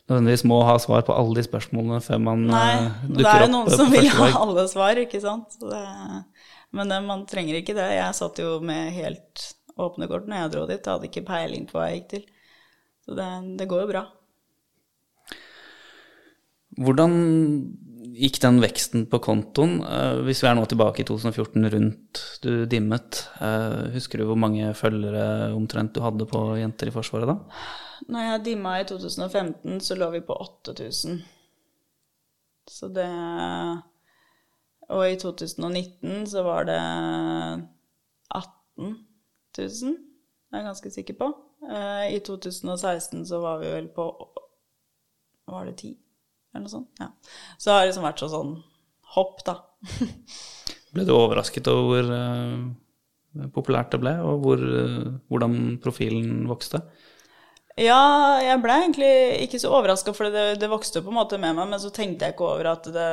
nødvendigvis må ha svar på alle de spørsmålene før man Nei, opp det dukker er noen eh, som vil ha alle svar, ikke sant. Det, men det, man trenger ikke det. Jeg satt jo med helt åpne kort når jeg dro dit. Jeg hadde ikke peiling på hva jeg gikk til. Så det, det går jo bra. Hvordan gikk den veksten på kontoen? Eh, Hvis vi er nå tilbake i 2014, rundt du dimmet, eh, husker du hvor mange følgere omtrent du hadde på Jenter i Forsvaret da? Når jeg dimma i 2015, så lå vi på 8000. Så det Og i 2019 så var det 18 000, er jeg ganske sikker på. Eh, I 2016 så var vi vel på Var det 10, eller noe sånt? Ja. Så det har liksom vært sånn hopp, da. <laughs> Ble du overrasket over hvor uh, populært det ble, og hvor, uh, hvordan profilen vokste? Ja, jeg ble egentlig ikke så overraska, for det, det vokste på en måte med meg, men så tenkte jeg ikke over at det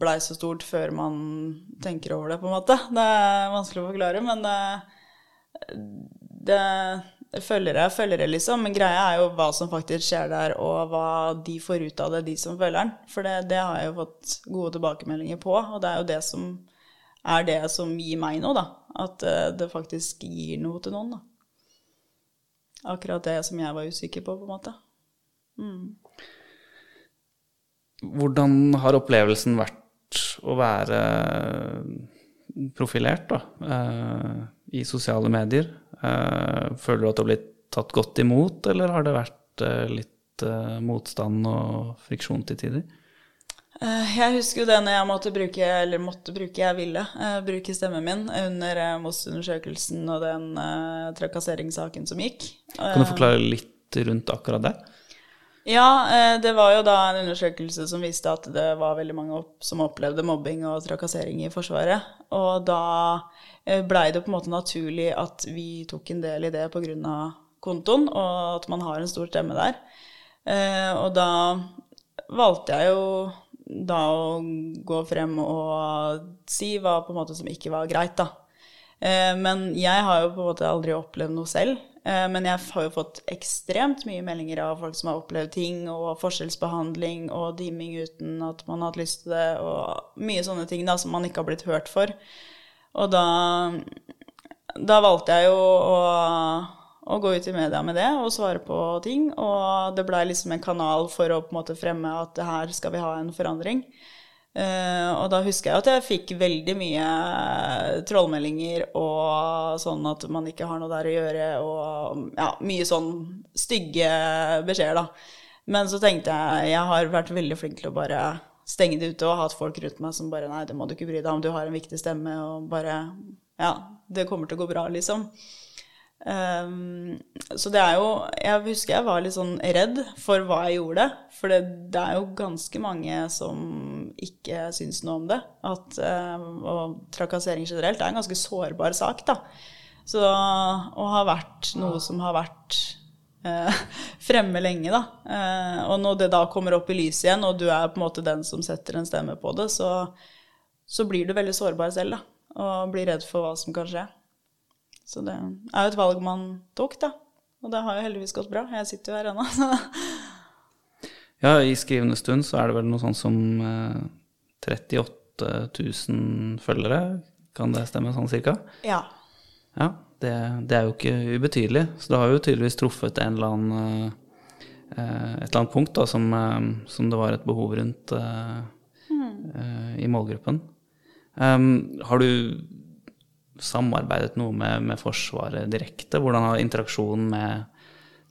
blei så stort før man tenker over det, på en måte. Det er vanskelig å forklare, men det, det, det følgere er følgere, liksom. Men greia er jo hva som faktisk skjer der, og hva de får ut av det, de som følger den. For det, det har jeg jo fått gode tilbakemeldinger på, og det er jo det som er det som gir meg noe, da. At eh, det faktisk gir noe til noen, da. Akkurat det som jeg var usikker på, på en måte. hvordan har opplevelsen vært å være profilert da, eh, i sosiale medier? Eh, føler du at du har blitt tatt godt imot, eller har det vært eh, litt motstand og friksjon til tider? Jeg husker jo det når jeg måtte bruke, eller måtte bruke, jeg ville bruke stemmen min under MOST-undersøkelsen og den trakasseringssaken som gikk. Kan du forklare litt rundt akkurat det? Ja, eh, det var jo da en undersøkelse som viste at det var veldig mange som opplevde mobbing og trakassering i Forsvaret. Og da blei det på en måte naturlig at vi tok en del i det pga. kontoen, og at man har en stor stemme der. Eh, Og da valgte jeg jo da å gå frem og si hva på en måte som ikke var greit, da. Eh, Men jeg har jo på en måte aldri opplevd noe selv. Eh, Men jeg har jo fått ekstremt mye meldinger av folk som har opplevd ting, og forskjellsbehandling og dimming uten at man har hatt lyst til det, og mye sånne ting da som man ikke har blitt hørt for. Og da, da valgte jeg jo å, å gå ut i media med det og svare på ting, og det blei liksom en kanal for å på en måte fremme at her skal vi ha en forandring. Eh, og da husker jeg at jeg fikk veldig mye trollmeldinger og sånn at man ikke har noe der å gjøre, og ja, mye sånn stygge beskjeder, da. Men så tenkte jeg jeg har vært veldig flink til å bare stenge det ute og hatt folk rundt meg som bare Nei, det må du ikke bry deg om, du har en viktig stemme, og bare Ja, det kommer til å gå bra, liksom. Um, så det er jo Jeg husker jeg var litt sånn redd for hva jeg gjorde. For det, det er jo ganske mange som ikke syns noe om det. At, um, og trakassering generelt er en ganske sårbar sak, da. Så å ha vært noe som har vært uh, <laughs> fremme lenge, da. Uh, og når det da kommer opp i lyset igjen, og du er på en måte den som setter en stemme på det, så, så blir du veldig sårbar selv, da. Og blir redd for hva som kan skje. Så det er jo et valg man tok, da. Og det har jo heldigvis gått bra. Jeg sitter jo her ennå. <laughs> så- Ja, i skrivende stund så er det vel noe sånt som eh, 38 000 følgere. Kan det stemme sånn cirka? ja. Ja, det, det er jo ikke ubetydelig. Så det har jo tydeligvis truffet en eller annen, eh, et eller annet punkt da, som, eh, som det var et behov rundt eh, eh, i målgruppen. Um, har du samarbeidet noe med, med Forsvaret direkte? Hvordan har interaksjonen med,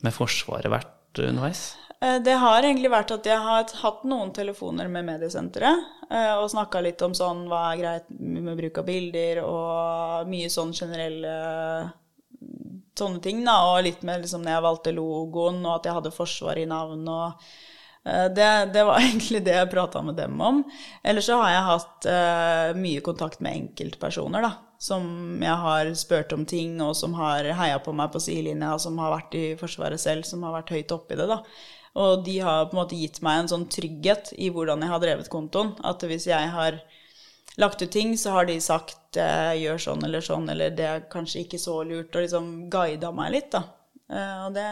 med Forsvaret vært underveis? Eh, Det har egentlig vært at jeg har hatt noen telefoner med mediesenteret eh, og snakka litt om sånn hva er greit med bruk av bilder og mye sånn generelle sånne ting, da, og litt med liksom når jeg valgte logoen og at jeg hadde Forsvaret i navn og eh, det, det var <laughs> egentlig det jeg prata med dem om. Ellers så har jeg hatt uh, mye kontakt med enkeltpersoner, da. Som jeg har spurt om ting, og som har heia på meg på sidelinja, som har vært i Forsvaret selv, som har vært høyt oppi det, da. Og de har på en måte gitt meg en sånn trygghet i hvordan jeg har drevet kontoen. At hvis jeg har lagt ut ting, så har de sagt eh, gjør sånn eller sånn, eller det er kanskje ikke så lurt, og liksom guida meg litt, da. Eh, og det,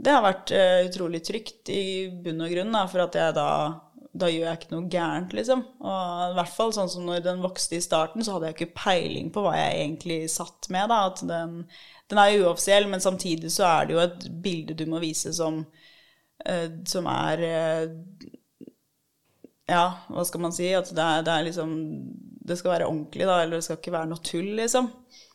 det har vært eh, utrolig trygt i bunn og grunn, da, for at jeg da da gjør jeg ikke noe gærent, liksom. Og i hvert fall sånn som når den vokste i starten, så hadde jeg ikke peiling på hva jeg egentlig satt med, da. At den, den er uoffisiell, men samtidig så er det jo et bilde du må vise som, uh, som er uh, ja, hva skal man si? At det er, det er liksom Det skal være ordentlig, da, eller det skal ikke være noe tull, liksom.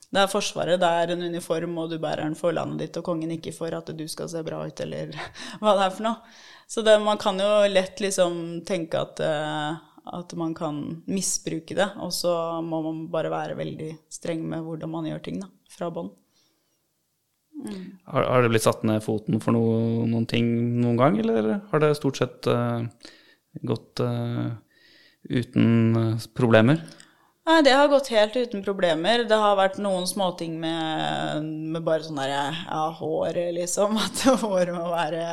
Det er Forsvaret, det er en uniform, og du bærer den for landet ditt, og kongen ikke for at du skal se bra ut, eller <laughs> hva det er for noe. Så det, man kan jo lett liksom tenke at, eh, at man kan misbruke det, og så må man bare være veldig streng med hvordan man gjør ting, da, fra bånn. Har, har det blitt satt ned foten for noe, noen ting noen gang, eller har det stort sett uh, gått uh, uten problemer? Nei, det har gått helt uten problemer. Det har vært noen småting med, med bare sånn der ja, håret, liksom. <laughs> At håret må være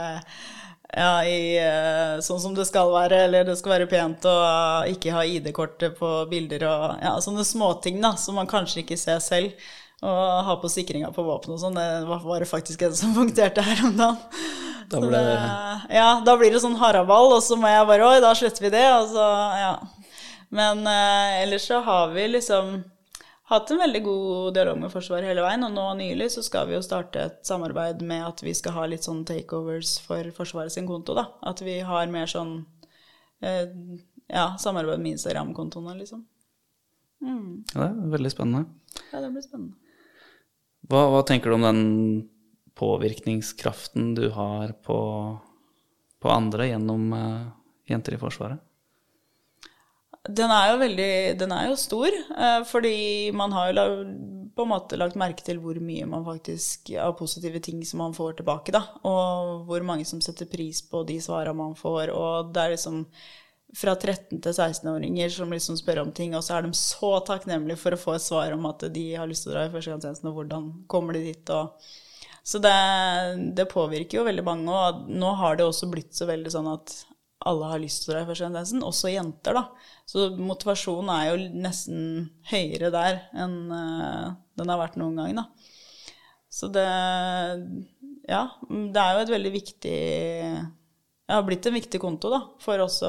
ja, i, eh, sånn som det skal være, eller det skal være pent og ikke ha ID-kortet på bilder og ja, sånne småting da, som man kanskje ikke ser selv. Og ha på sikringa på våpen og sånn, det var det faktisk en som <laughs> punkterte her om dagen. Da Så ble- det, ja, da blir det sånn haraball, og så må jeg bare Oi, da sletter vi det. Og så, ja. Men eh, ellers så har vi liksom hatt en veldig god dialog med Forsvaret hele veien, og nå nylig så skal vi jo starte et samarbeid med at vi skal ha litt sånn takeovers for Forsvaret sin konto, da. At vi har mer sånn eh, ja, samarbeid med Instagram-kontoene, liksom. Mm. Ja, det er veldig spennende. Ja, det blir spennende. Hva, hva tenker du om den påvirkningskraften du har på, på andre gjennom uh, Jenter i Forsvaret? Den er jo veldig Den er jo stor, eh, fordi man har jo på en måte lagt merke til hvor mye man faktisk av positive ting som man får tilbake, da. Og hvor mange som setter pris på de svara man får. Og det er liksom fra 13- til 16-åringer som liksom spør om ting, og så er de så takknemlige for å få et svar om at de har lyst til å dra i førstegangstjenesten, og hvordan kommer de dit, og Så det, det påvirker jo veldig mange, og nå har det også blitt så veldig sånn at alle har lyst til å dra i tendensen, også jenter, da. Så motivasjonen er jo nesten høyere der enn uh, den har vært noen gang, da. Så det Ja, det er jo et veldig viktig det har blitt en viktig konto da, for også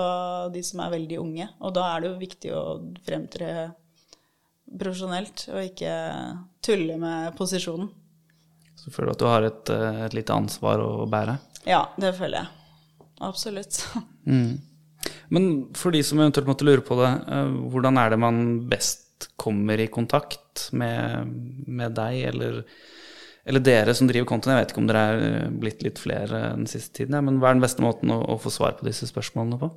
de som er veldig unge. Og da er det jo viktig å fremtre profesjonelt, og ikke tulle med posisjonen. Så føler du at du har et, eh, et lite ansvar å bære? Ja, det føler jeg. Absolutt. <laughs> Mm. Men for de som eventuelt måtte lure på det, eh, hvordan er det man best kommer i kontakt med, med deg eller, eller dere som driver kontoen? Jeg vet ikke om dere er blitt litt flere den siste tiden, men hva er den beste måten å, å få svar på disse spørsmålene på?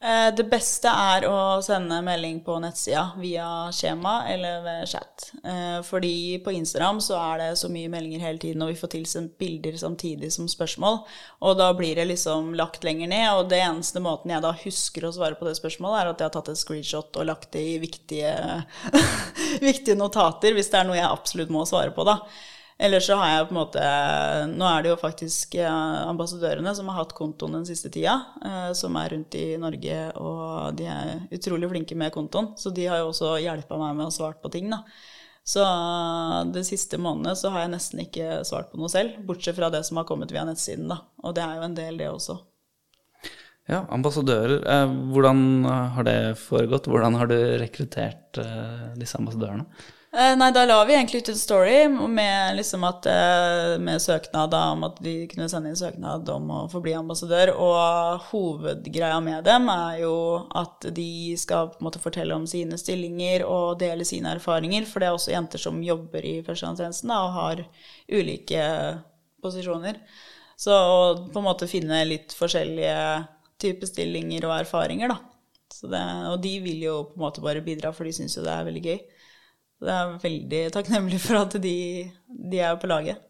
Eh, Det beste er å sende melding på nettsida via skjema eller ved chat. Eh, Fordi på Instagram så er det så mye meldinger hele tiden, og vi får tilsendt bilder samtidig som spørsmål. Og da blir det liksom lagt lenger ned, og det eneste måten jeg da husker å svare på det spørsmålet, er at jeg har tatt et screenshot og lagt det i viktige, <laughs> viktige notater, hvis det er noe jeg absolutt må svare på, da. Ellers så har jeg på en måte Nå er det jo faktisk eh, ambassadørene som har hatt kontoen den siste tida, eh, som er rundt i Norge, og de er utrolig flinke med kontoen. Så de har jo også hjelpa meg med å svare på ting, da. Så de siste månedene så har jeg nesten ikke svart på noe selv, bortsett fra det som har kommet via nettsiden, da. Og det er jo en del, det også. Ja, ambassadører. Eh, hvordan har det foregått? Hvordan har du rekruttert eh, disse ambassadørene? Eh, Nei, da la vi egentlig ut en story med, liksom at, eh, med søknad da, om at de kunne sende inn søknad om å få bli ambassadør. Og hovedgreia med dem er jo at de skal på en måte fortelle om sine stillinger og dele sine erfaringer. For det er også jenter som jobber i førstegangstjenesten og har ulike posisjoner. Så å på en måte finne litt forskjellige typer stillinger og erfaringer, da. Det, og de vil jo på en måte bare bidra, for de syns jo det er veldig gøy. Så jeg er veldig takknemlig for at de, de er på laget.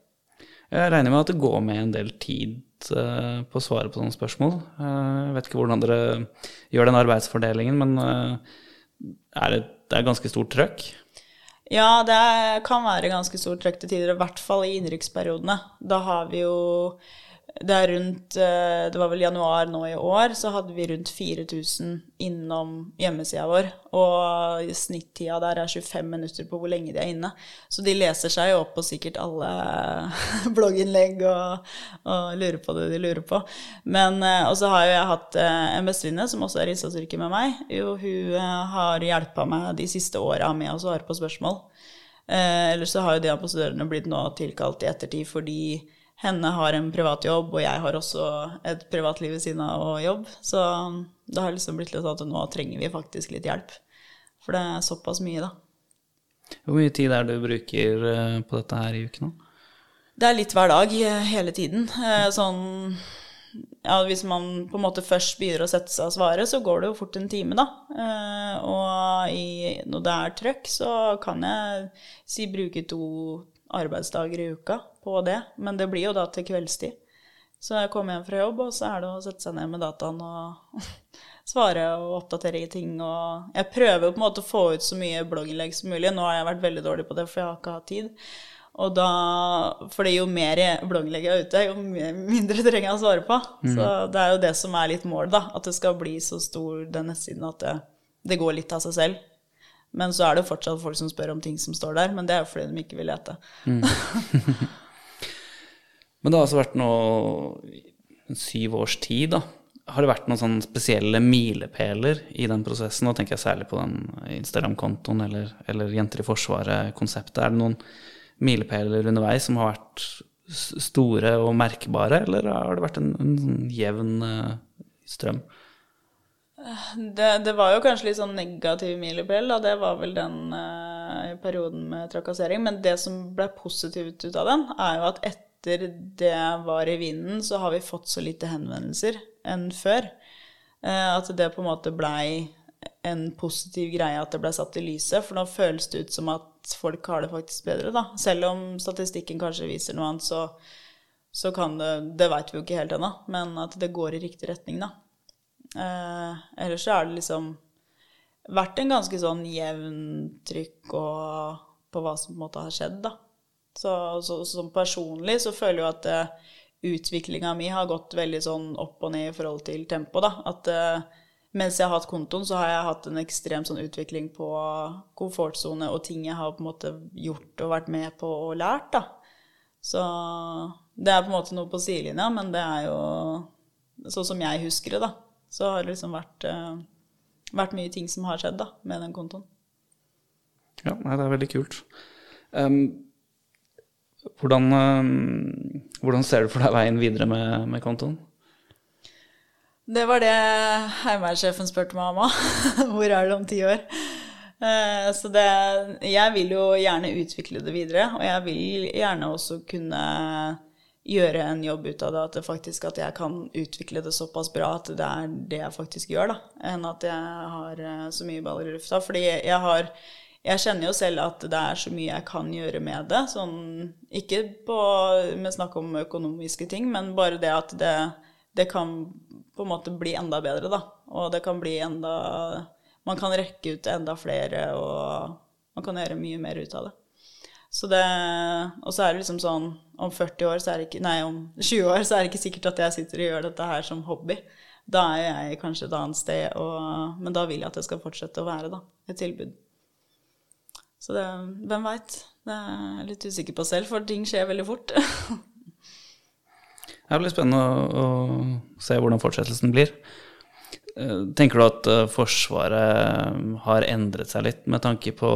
Jeg regner med at det går med en del tid eh, på å svare på sånne spørsmål. Eh, Jeg vet ikke hvordan dere gjør den arbeidsfordelingen, men eh, er det, det er ganske stort trøkk? Ja, det kan være ganske stort trøkk til tider, i hvert fall i innrykksperiodene. Da har vi jo Det er rundt eh, Det var vel januar nå i år, så hadde vi rundt 4000 innom hjemmesida vår. Og snittida der er 25 minutter på hvor lenge de er inne. Så de leser seg jo opp på sikkert alle <laughs> blogginnlegg og, og lurer på det de lurer på. Men eh, Og så har jo jeg hatt eh, en bestevenninne som også er innsatsyrke med meg. Jo, hun har hjelpa meg de siste åra med å svare på spørsmål. Eh, ellers så har jo de ambassadørene blitt nå tilkalt i ettertid fordi henne har en privat jobb, og jeg har også et privatliv ved siden av og jobb. Så det har liksom blitt litt sånn at nå trenger vi faktisk litt hjelp. For det er såpass mye, da. Hvor mye tid er det du bruker eh, på dette her i uken? nå? Det er litt hver dag, eh, hele tiden. Eh, Sånn ja, Hvis man på en måte først begynner å sette seg og svare, så går det jo fort en time, da. Og i, når det er trøkk, så kan jeg si bruke to arbeidsdager i uka på det. Men det blir jo da til kveldstid. Så jeg kommer hjem fra jobb, og så er det å sette seg ned med dataen og <laughs> svare og oppdatere i ting. Og jeg prøver jo på en måte å få ut så mye blogginnlegg som mulig. Nå har jeg vært veldig dårlig på det, for jeg har ikke hatt tid. Og da, fordi jo mer blogginnlegg jeg er ute, jo mindre trenger jeg å svare på. Så det er jo det som er litt målet, da. At det skal bli så stor den nettsiden at det, det går litt av seg selv. Men så er det fortsatt folk som spør om ting som står der, men det er jo fordi de ikke vil lete. <laughs> Men det har altså vært noe syv års tid, da. Har det vært noen sånne spesielle milepæler i den prosessen? Nå tenker jeg særlig på den Instagram-kontoen eller, eller Jenter i Forsvaret-konseptet. Er det noen milepæler underveis som har vært store og merkbare, eller har det vært en, en sånn jevn eh, strøm? Det, det var jo kanskje litt sånn negativ milepæl, da. Det var vel den eh, perioden med trakassering. Men det som ble positivt ut av den, er jo at etter det var i vinden, så har vi fått så lite henvendelser enn før. Eh, at det på en måte blei en positiv greie at det blei satt i lyset. For nå føles det ut som at folk har det faktisk bedre, da. Selv om statistikken kanskje viser noe annet, så, så kan det Det veit vi jo ikke helt ennå, men at det går i riktig retning, da. Eh, ellers så har det liksom vært en ganske sånn jevn trykk på hva som på en måte har skjedd, da. Så, så, så personlig så føler jeg at eh, utviklinga mi har gått veldig sånn opp og ned i forhold til tempo, da. At eh, mens jeg har hatt kontoen, så har jeg hatt en ekstrem sånn utvikling på komfortsone og ting jeg har på en måte gjort og vært med på og lært, da. Så det er på en måte noe på sidelinja, men det er jo sånn som jeg husker det, da så har det liksom vært, uh, vært mye ting som har skjedd da, med den kontoen. Ja, nei, det er veldig kult. Um, hvordan, um, hvordan, ser du for deg veien videre med, med kontoen? Det var det heimevernssjefen spurte meg om òg. <laughs> Hvor er det om ti år? Uh, så det Jeg vil jo gjerne utvikle det videre, og jeg vil gjerne også kunne gjøre en jobb ut av det, at, det faktisk, at jeg kan utvikle det såpass bra at det er det jeg faktisk gjør, da, enn at jeg har eh, så mye baller i lufta. Fordi jeg har jeg kjenner jo selv at det er så mye jeg kan gjøre med det. Sånn, ikke på, med snakk om økonomiske ting, men bare det at det, det, kan på en måte bli enda bedre, da. Og det kan bli enda Man kan rekke ut enda flere, og man kan gjøre mye mer ut av det. Så det, og så er det liksom sånn Om 40 år, så er det ikke Nei, om 20 år så er det ikke sikkert at jeg sitter og gjør dette her som hobby. Da er jeg kanskje et annet sted, og, men da vil jeg at det skal fortsette å være da, et tilbud. Så det, hvem veit? Det er jeg litt usikker på selv, for ting skjer veldig fort. det blir spennende å, å se hvordan fortsettelsen blir. Eh, tenker du at eh, Forsvaret har endret seg litt med tanke på,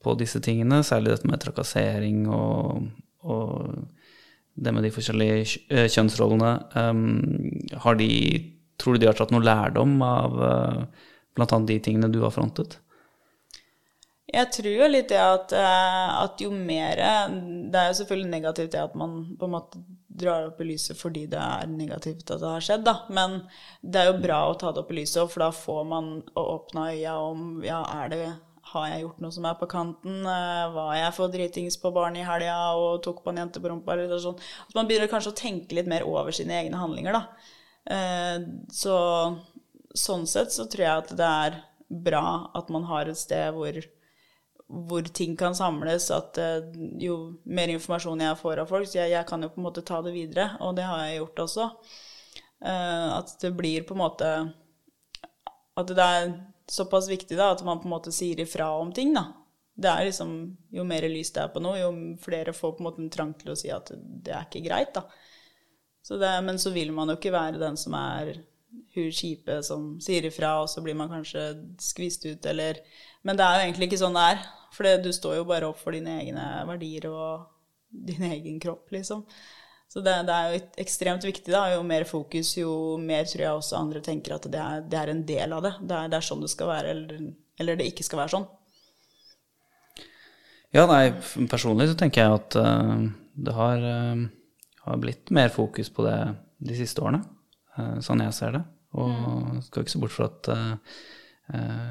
på disse tingene, særlig dette med trakassering og, og det med de forskjellige eh, kjønnsrollene? Har de, tror du de har tatt noe lærdom av bl.a. de tingene du har frontet? Jeg tror jo litt det at, at jo mer Det er jo selvfølgelig negativt det at man på en måte drar opp i lyset fordi det er negativt at det har skjedd, da. Men det er jo bra å ta det opp i lyset, for da får man å åpne øya om ja, er det har jeg gjort noe som er på kanten? Var jeg for dritings på barn i helga og tok på en jente på rumpa? Eller sånn. At man begynner kanskje å tenke litt mer over sine egne handlinger, da. Eh, så sånn sett så tror jeg at det er bra at man har et sted hvor hvor ting kan samles, at uh, jo mer informasjon jeg får av folk, så jeg, jeg, kan jo på en måte ta det videre, og det har jeg gjort også. At det blir på en måte At det er såpass viktig da, at man på en måte sier ifra om ting, da. Det er liksom, Jo mer lys det er på noe, jo flere får på en måte en trang til å si at det er ikke greit, da. Så det, men så vil man jo ikke være den som er hun kjipe som sier ifra, og så blir man kanskje skvist ut, eller Men det er jo egentlig ikke sånn det er. For du står jo bare opp for dine egne verdier og din egen kropp, liksom. Så det, det, er jo ekstremt viktig. da, Jo mer fokus, jo mer tror jeg også andre tenker at det er, det er en del av det. Det er, det er, sånn det skal være, eller, eller, det ikke skal være sånn. Ja, nei, personlig så tenker jeg at uh, det har, uh, har, blitt mer fokus på det de siste årene, uh, sånn jeg ser det. Og mm. skal ikke se bort fra at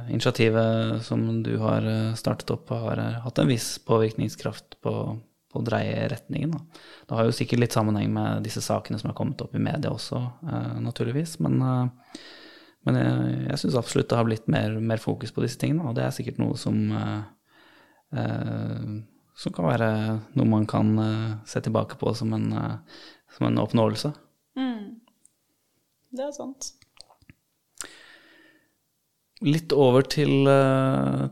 initiativet som du har startet opp, har hatt en viss påvirkningskraft på, på å dreie retningen. Da. Det har jo sikkert litt sammenheng med disse sakene som har kommet opp i media også, naturligvis. Men, men jeg, jeg syns absolutt det har blitt mer, mer, fokus på disse tingene, og det er sikkert noe som som kan være noe man kan se tilbake på som en, som en oppnåelse. Mm. Det er sant. Litt over til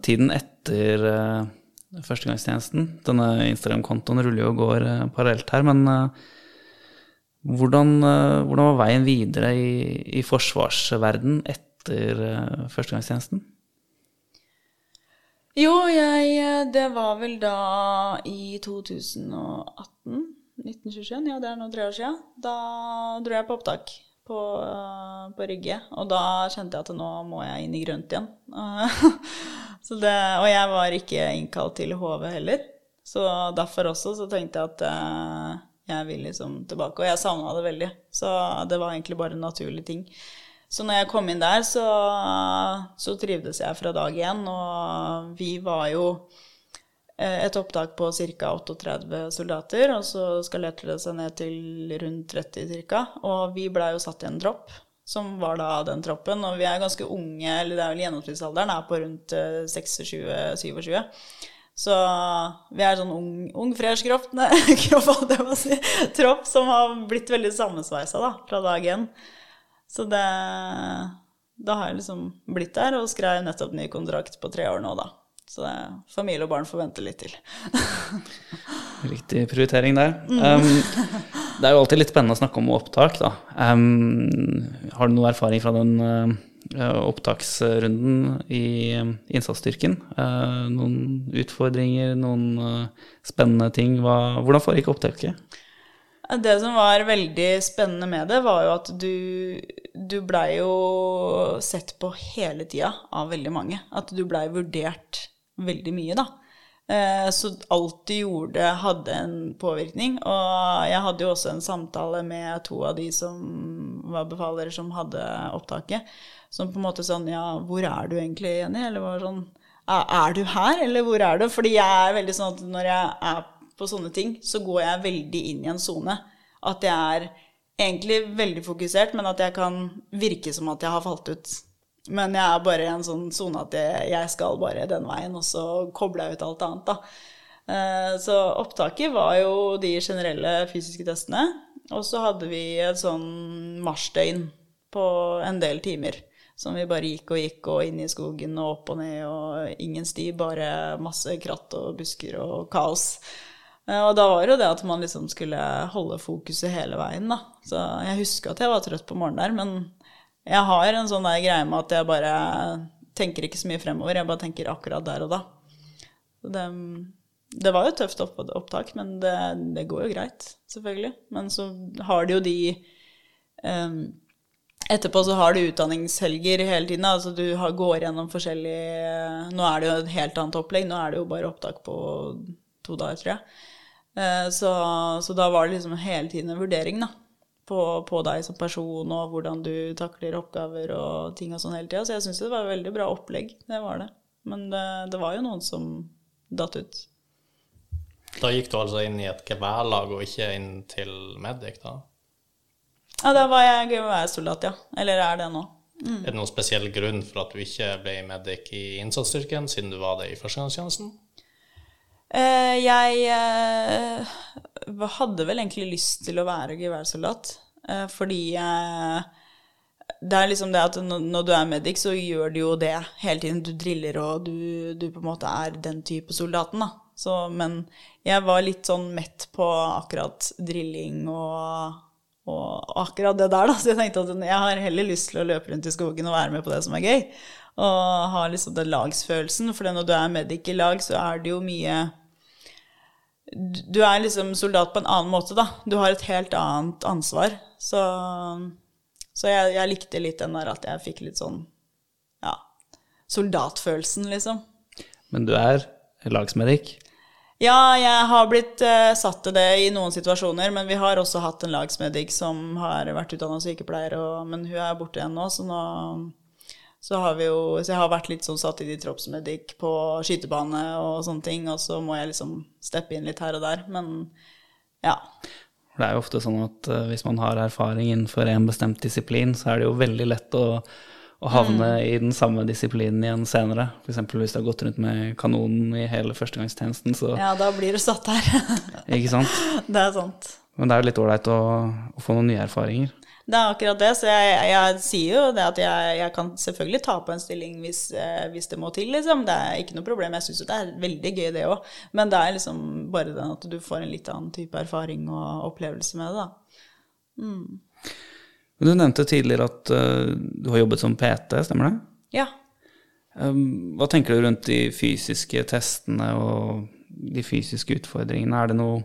tiden etter førstegangstjenesten. Denne Instagram-kontoen ruller jo og går uh, parallelt her, men hvordan, hvordan, var veien videre i, i forsvarsverden etter førstegangstjenesten? Jo, jeg Det var vel da i 2018. 1921, ja det er nå tre år siden. Da dro jeg på opptak på, eh, på Rygge. Og da kjente jeg at nå må jeg inn i grønt igjen. <laughs> det, og jeg var ikke innkalt til HV heller. Så derfor også så tenkte jeg at eh, jeg vil liksom tilbake. Og jeg savna det veldig. Så det var egentlig bare en naturlig ting. Så når jeg kom inn der, så, så trivdes jeg fra dag én. Og vi var jo et opptak på ca. 38 soldater, og så skalerte det seg ned til rundt 30 ca. Og vi blei jo satt i en tropp, som var da den troppen. Og vi er ganske unge, eller det er vel gjennomsnittsalderen er på rundt eh, 26-27. Så vi er sånn ung, ung fresh kropp, <laughs> nei, kropp, si, tropp som har blitt veldig sammensveisa da, fra dag én. Så det Da har jeg liksom blitt der, og skrev nettopp ny kontrakt på tre år nå, da. Så det, familie og barn får vente litt til. <laughs> Riktig prioritering der. Um, det er jo alltid litt spennende å snakke om opptak, da. Um, har du noe erfaring fra den uh, opptaksrunden i um, innsatsstyrken? Uh, noen utfordringer, noen uh, spennende ting? Hva, hvordan foregikk opptaket? Det som var veldig spennende med det, var jo at du, du blei jo sett på hele tida av veldig mange. At du blei vurdert veldig mye, da. Eh, så alt de gjorde, hadde en påvirkning. Og jeg hadde jo også en samtale med to av de som var befalere som hadde opptaket. Som på en måte sånn Ja, hvor er du egentlig, Jenny? Eller var sånn Er du her, eller hvor er du? Fordi jeg er veldig sånn at når jeg er på sånne ting, så går jeg veldig inn i en sone. At jeg er egentlig veldig fokusert, men at jeg kan virke som at jeg har falt ut. Men jeg er bare i en sånn sone at jeg, skal bare den veien, og så kobler jeg ut alt annet, da. Eh, Så opptaket var jo de generelle fysiske testene. Og så hadde vi et sånn marsjdøgn på en del timer. Som vi bare gikk og gikk og inn i skogen og opp og ned og ingen sti. Bare masse kratt og busker og kaos. Eh, Og da var jo det at man liksom skulle holde fokuset hele veien, da. Så jeg husker at jeg var trøtt på morgenen der, men jeg har en sånn der greie med at jeg bare tenker ikke så mye fremover, jeg bare tenker akkurat der og da. Det, det var jo tøft opp, opptak, men det, det går jo greit, selvfølgelig. Men så har de jo de um, Etterpå så har du utdanningshelger hele tiden. Altså du har, går gjennom forskjellige Nå er det jo et helt annet opplegg. Nå er det jo bare opptak på to dager, tror jeg. Eh, Så, så da var det liksom hele tiden en vurdering da, på, på deg som person, og hvordan du takler oppgaver og ting og sånn hele tida. Så jeg syns det var et veldig bra opplegg. Det var det. Men det, det var jo noen som datt ut. Da gikk du altså inn i et geværlag og ikke inn til Medic, da? Ja, da var jeg geværsoldat, ja. Eller er det nå. Er det noen spesiell grunn for at du ikke ble Medic i innsatsstyrken, siden du var det i førstegangstjenesten? Eh, jeg eh, hadde vel egentlig lyst til å være geværsoldat, eh, fordi det er liksom det at når du er medic, så gjør du jo det hele tiden. Du driller, og du, du på en måte er den type soldaten, da. Så, men jeg var litt sånn mett på akkurat drilling og, og akkurat det der, da. Så jeg tenkte at jeg har heller lyst til å løpe rundt i skogen og være med på det som er gøy. Og ha liksom den lagsfølelsen. For når du er medic i lag, så er det jo mye du er liksom soldat på en annen måte, da. Du har et helt annet ansvar. Så, så jeg, jeg likte litt den der at jeg fikk litt sånn ja, soldatfølelsen, liksom. Men du er lagsmedic. Ja, jeg har blitt uh, satt til det i noen situasjoner, men vi har også hatt en lagsmedic som har vært utdanna sykepleier, og, men hun er borte igjen nå, så nå så har vi jo Så jeg har vært litt sånn satt i i troppsmedic på skytebane og sånne ting, og så må jeg liksom steppe inn litt her og der, men ja. Det er jo ofte sånn at eh, hvis man har erfaring innenfor en bestemt disiplin, så er det jo veldig lett å, å havne i den samme disiplinen igjen senere. F.eks. hvis du har gått rundt med kanonen i hele førstegangstjenesten, så Ja, da blir du satt her. Ikke sant? <laughs> det er sant. Men det er jo litt ålreit å, å få noen nye erfaringer. Det er akkurat det, så jeg, jeg sier jo det at jeg, jeg kan selvfølgelig ta på en stilling hvis, eh, hvis det må til, liksom. Det er ikke noe problem. Jeg syns jo det er veldig gøy, det òg. Men det er liksom bare den at du får en litt annen type erfaring og opplevelse med det, da. Mm. Du nevnte tidligere at uh, du har jobbet som PT, stemmer det? Ja. Um, hva tenker du rundt de fysiske testene og de fysiske utfordringene? Er det noe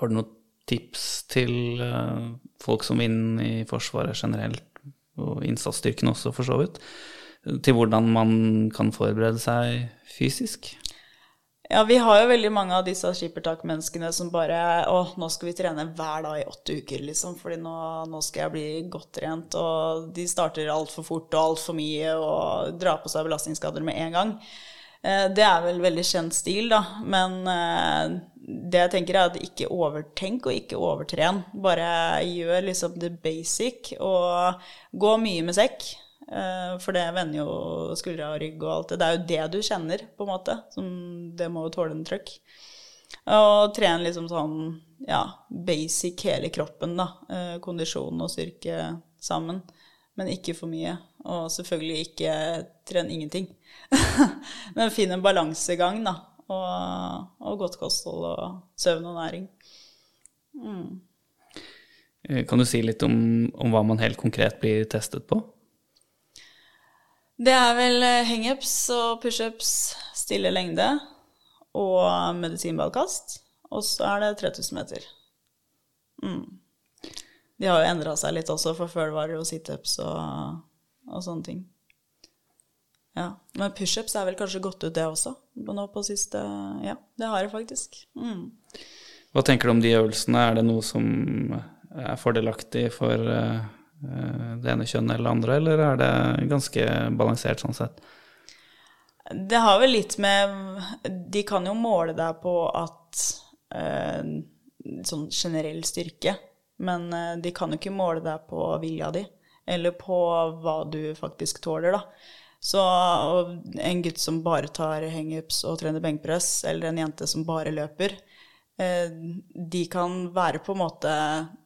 Har du noe tips til eh, folk som vil inn i Forsvaret generelt, og innsatsstyrken også, for så vidt, til hvordan man kan forberede seg fysisk? Ja, vi har jo veldig mange av disse skippertakmenneskene som bare Å, nå skal vi trene hver dag i åtte uker, liksom, fordi nå, nå skal jeg bli godt trent. Og de starter altfor fort og altfor mye og drar på seg belastningsskader med en gang. Eh, Det er vel veldig kjent stil, da. Men eh, det jeg tenker er at ikke overtenk og ikke overtren. Bare gjør liksom the basic, og gå mye med sekk. Eh, For det vender jo skuldre og rygg og alt det. Det er jo det du kjenner, på en måte. Som det må jo tåle en trøkk. Og tren liksom sånn, ja, basic hele kroppen, da. Kondisjon og styrke sammen. Men ikke for mye. Og selvfølgelig ikke tren ingenting. <laughs> Men finn en balansegang, da. Og, og godt kosthold og søvn og næring. Mm. Kan du si litt om, om hva man helt konkret blir testet på? Det er vel eh, hangups og pushups, stille lengde og medisinballkast. Og så er det 3000 meter. Mm. De har jo endra seg litt også, for før var det jo situps og, og sånne ting. Ja. Men pushups er vel kanskje gått ut, det også. Nå på siste Ja, det har jeg faktisk. Mm. Hva tenker du om de øvelsene? Er det noe som er fordelaktig for eh, det ene kjønnet eller det andre, eller er det ganske balansert sånn sett? Det har vel litt med De kan jo måle deg på at eh, Sånn generell styrke, men eh, de kan jo ikke måle deg på vilja di, eller på hva du faktisk tåler, da. Så en gutt som bare tar hangups og trener benkpress, eller en jente som bare løper, eh, de kan være på en måte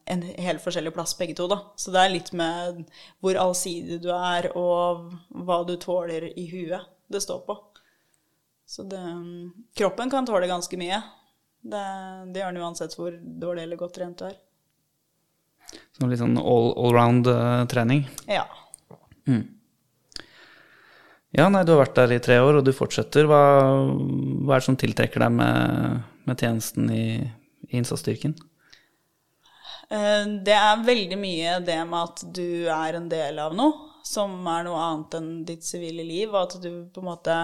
en helt forskjellig plass begge to, da. Så det er litt med hvor allsidig du er, og hva du tåler i huet det står på. Så det, kroppen kan tåle ganske mye. Det, det gjør den uansett hvor dårlig eller godt trent du er. Så litt sånn all, allround eh, trening. Ja. Ja, nei, du har vært der i tre år, og du fortsetter. Hva, hva er det som tiltrekker deg med, med tjenesten i, i innsatsstyrken? Eh, Det er veldig mye det med at du er en del av noe som er noe annet enn ditt sivile liv, og at du på en måte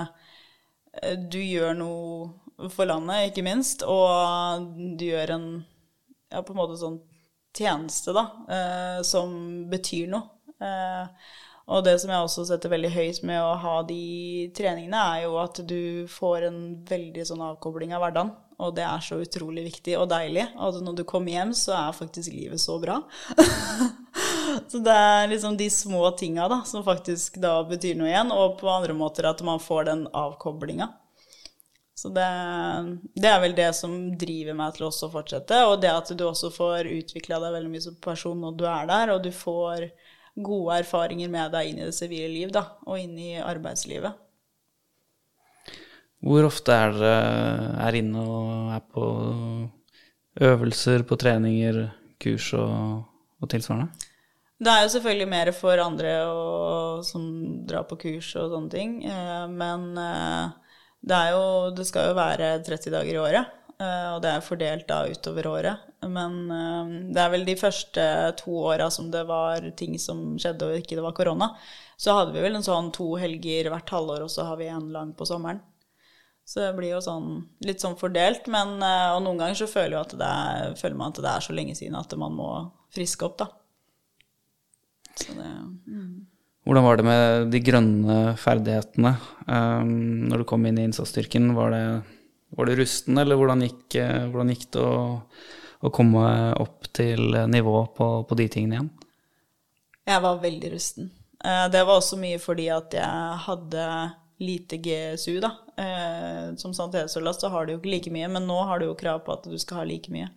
eh, Du gjør noe for landet, ikke minst, og du gjør en ja, på en måte sånn tjeneste, da, eh, som betyr noe. Eh, og det som jeg også setter veldig høyt med å ha de treningene, er jo at du får en veldig sånn avkobling av hverdagen. Og det er så utrolig viktig og deilig. Og når du kommer hjem, så er faktisk livet så bra. <laughs> så det er liksom de små tinga da, som faktisk da betyr noe igjen. Og på andre måter at man får den avkoblinga. Så det, det er vel det som driver meg til også å fortsette. Og det at du også får utvikla deg veldig mye som person når du er der, og du får gode erfaringer med deg inn i det sivile liv, da, og inn i arbeidslivet. Hvor ofte er dere er inne og er på øvelser, på treninger, kurs og, og tilsvarende? Det er jo selvfølgelig mer for andre og, som drar på kurs og sånne ting, eh, men eh, det, jo, det skal jo være 30 dager i året, eh, og det er fordelt da utover året. Men eh, det er vel de første to åra som det var ting som skjedde og ikke det var korona. Så hadde vi vel en sånn to helger hvert halvår, og så har vi en lang på sommeren. Så det blir jo sånn, litt sånn fordelt, men eh, og noen ganger så føler, at er, føler man at det er så lenge siden at man må friske opp, da. Så det, Hvordan var det med de grønne ferdighetene um, når du kom inn i innsatsstyrken? Var det, var det rusten, eller hvordan gikk, eh, hvordan gikk det å, å komme opp til nivå på, på de tingene igjen? Jeg var veldig rusten. Eh, Det var også mye fordi at jeg hadde lite GSU, da. Eh, Som sanitetssoldat så har du jo ikke like mye, men nå har du jo krav på at du skal ha like mye.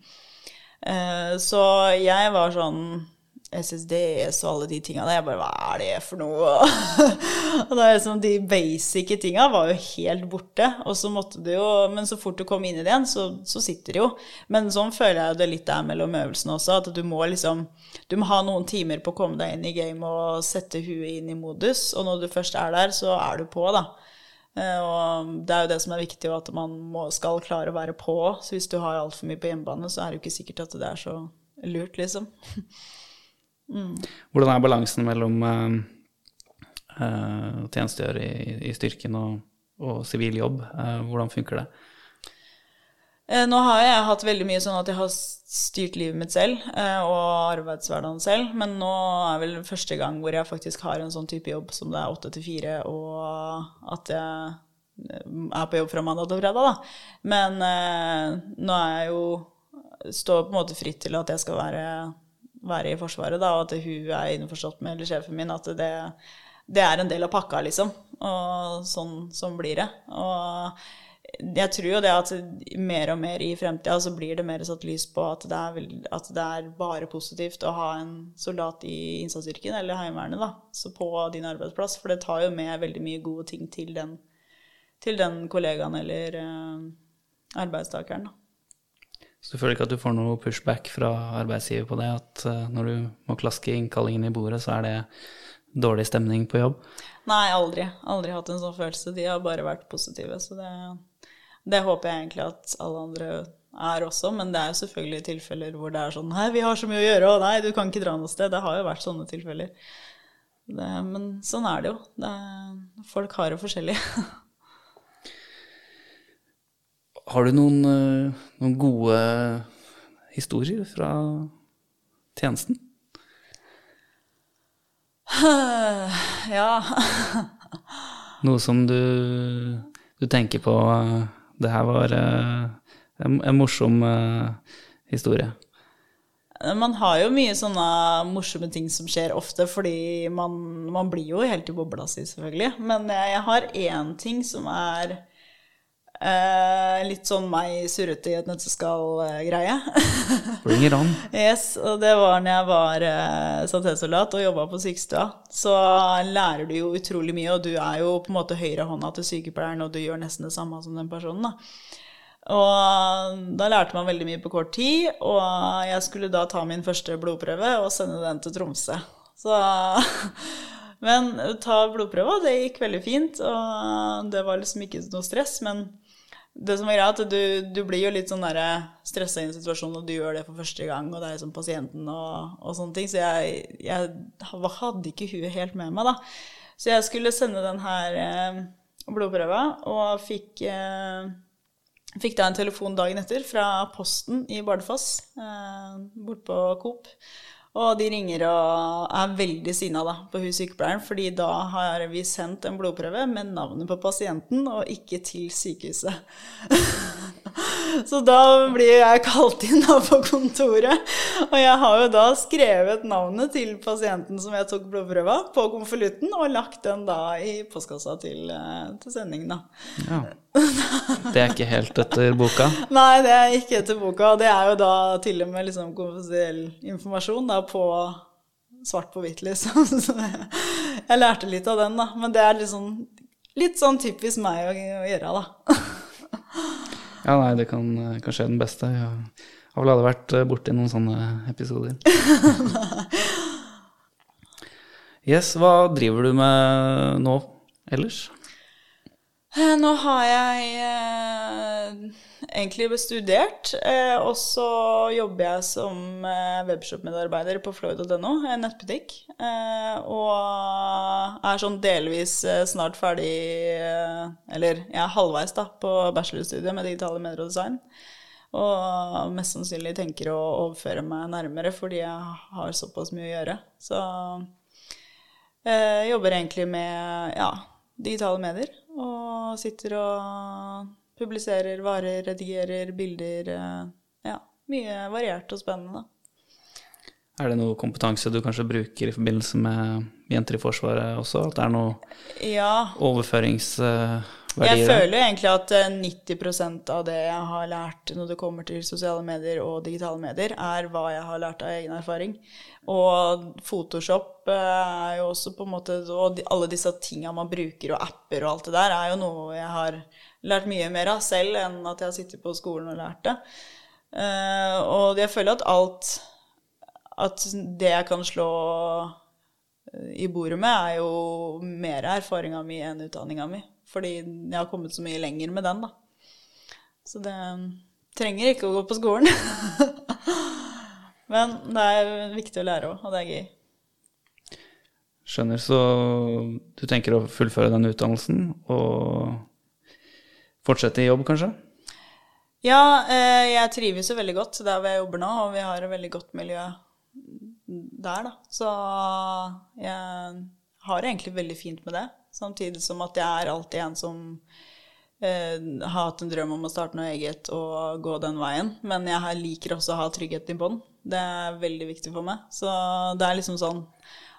Så jeg var sånn SSDS og alle de tinga der. Jeg bare Hva er det for noe? <laughs> og det er liksom De basic tinga var jo helt borte. Og så måtte du jo Men så fort du kom inn i det igjen, så, så sitter det jo. Men sånn føler jeg det litt er mellom øvelsene også. At du må liksom Du må ha noen timer på å komme deg inn i game og sette huet inn i modus. Og når du først er der, så er du på, da. Eh, Og det er jo det som er viktig, at man må, skal klare å være på. Så hvis du har altfor mye på hjemmebane, så er det jo ikke sikkert at det er så lurt, liksom. <laughs> Hvordan er balansen mellom uh, uh, tjenestegjøre i, i styrken og, og sivil jobb? Uh, hvordan funker det? Nå har jeg hatt veldig mye sånn at jeg har styrt livet mitt selv og arbeidshverdagen selv, men nå er vel første gang hvor jeg faktisk har en sånn type jobb som det er åtte til fire, og at jeg er på jobb fra mandag til fredag, da. Men eh, nå er jeg jo står på en måte fritt til at jeg skal være, være i Forsvaret, da, og at hun er innforstått med, eller sjefen min, at det, det er en del av pakka, liksom. Og sånn, sånn blir det. Og jeg tror jo det at mer og mer i fremtida så blir det mer satt lys på at det er, at det er bare positivt å ha en soldat i innsatsstyrken eller Heimevernet da, så på din arbeidsplass. For det tar jo med veldig mye gode ting til den, til den kollegaen eller øh, arbeidstakeren. da. Så du føler ikke at du får noe pushback fra arbeidsgiver på det, at eh, når du må klaske innkallingen i bordet, så er det dårlig stemning på jobb? Nei, aldri. Aldri hatt en sånn følelse. De har bare vært positive. Så det, det håper jeg egentlig at alle andre er også. Men det er jo selvfølgelig tilfeller hvor det er sånn Nei, vi har så mye å gjøre, og nei, du kan ikke dra noe sted. Det har jo vært sånne tilfeller. Det, men sånn er det jo. Det folk har det forskjellig. <laughs> Har du noen, eh, noen gode historier fra tjenesten? <sighs> ja. <laughs> Noe som du, du tenker på eh, Det her var eh, en, en morsom historie. Man har jo mye sånne morsomme ting som skjer ofte, fordi man, man blir jo helt i bobla si, selvfølgelig. Men jeg, jeg har én ting som er eh, litt sånn meg surrete i et nøtteskall-greie. Bring it on. yes, og det var når jeg var eh, sanitetssoldat og jobba på sykestua. Så lærer du jo utrolig mye, og du er jo på en måte høyrehånda til sykepleieren, og du gjør nesten det samme som den personen, da. Og da lærte man veldig mye på kort tid, og jeg skulle da ta min første blodprøve og sende den til Tromsø. Så <laughs> Men ta blodprøva, det gikk veldig fint, og det var liksom ikke noe stress. Men det som er greia, at du, du blir jo litt sånn stressa i en situasjon, og du gjør det for første gang, og det er liksom pasienten og, og sånne ting. Så jeg, jeg hadde ikke huet helt med meg, da. Så jeg skulle sende den her eh, blodprøva, og fikk eh, Fikk da en telefon dagen etter fra Posten i Bardufoss, eh, bort på Coop. Og de ringer og er veldig sinna da, på hun sykepleieren, fordi da har vi sendt en blodprøve med navnet på pasienten, og ikke til sykehuset. <laughs> Så da blir jeg kalt inn da på kontoret, og jeg har jo da skrevet navnet til pasienten som jeg tok blodprøva, på konvolutten, og lagt den da i postkassa til, eh, til sendingen, da. Ja. Det er ikke helt etter boka. <laughs> Nei, det er ikke etter boka. og Det er jo da til og med liksom konfidensiell informasjon da på svart på hvitt, liksom. <laughs> Så jeg, lærte litt av den, da. Men det er sånn, litt sånn typisk meg å gjøre, da. <laughs> Ja, nei, det kan, kan skje den beste. Jeg har vel aldri vært eh, borti noen sånne episoder. <laughs> Yes, hva driver du med nå ellers? Eh, Nå har jeg eh, egentlig studert, eh, og så jobber jeg som eh, webshop-medarbeider på Floyd.no, en nettbutikk. Eh, og er sånn delvis snart ferdig, eller jeg er halvveis da, på bachelorstudiet med digitale medier og design. Og mest sannsynlig tenker å overføre meg nærmere fordi jeg har såpass mye å gjøre. Så jeg jobber egentlig med ja, digitale medier. Og sitter og publiserer varer, redigerer bilder. eh, Ja, mye variert og spennende. Er det noe kompetanse du kanskje bruker i forbindelse med jenter i Forsvaret også? At det er noe Ja, overføringsverdier? jeg føler jo egentlig at eh, 90% av det jeg har lært når det kommer til sosiale medier og digitale medier, er hva jeg har lært av egen erfaring. Og Photoshop eh, er jo også på en måte Og alle disse tinga man bruker, og apper og alt det der, er jo noe jeg har lært mye mer av selv enn at jeg har sittet på skolen og lært det. Uh, og jeg føler at alt At det jeg kan slå i bordet med, er jo mer erfaringa mi enn utdanninga mi. fordi jeg har kommet så mye lenger med den, da. Så det trenger ikke å gå på skolen. <laughs> Men det er viktig å lære òg, og det er gøy. Skjønner. Så du tenker å fullføre den utdannelsen og fortsette i jobb, kanskje? Ja, eh, jeg trives jo veldig godt der hvor jeg jobber nå, og vi har et veldig godt miljø der, da. Så jeg har det egentlig veldig fint med det. Samtidig som at jeg er alltid en som eh, har hatt en drøm om å starte noe eget og gå den veien. Men jeg liker også å ha tryggheten i bånn. Det er veldig viktig for meg. Så det er liksom sånn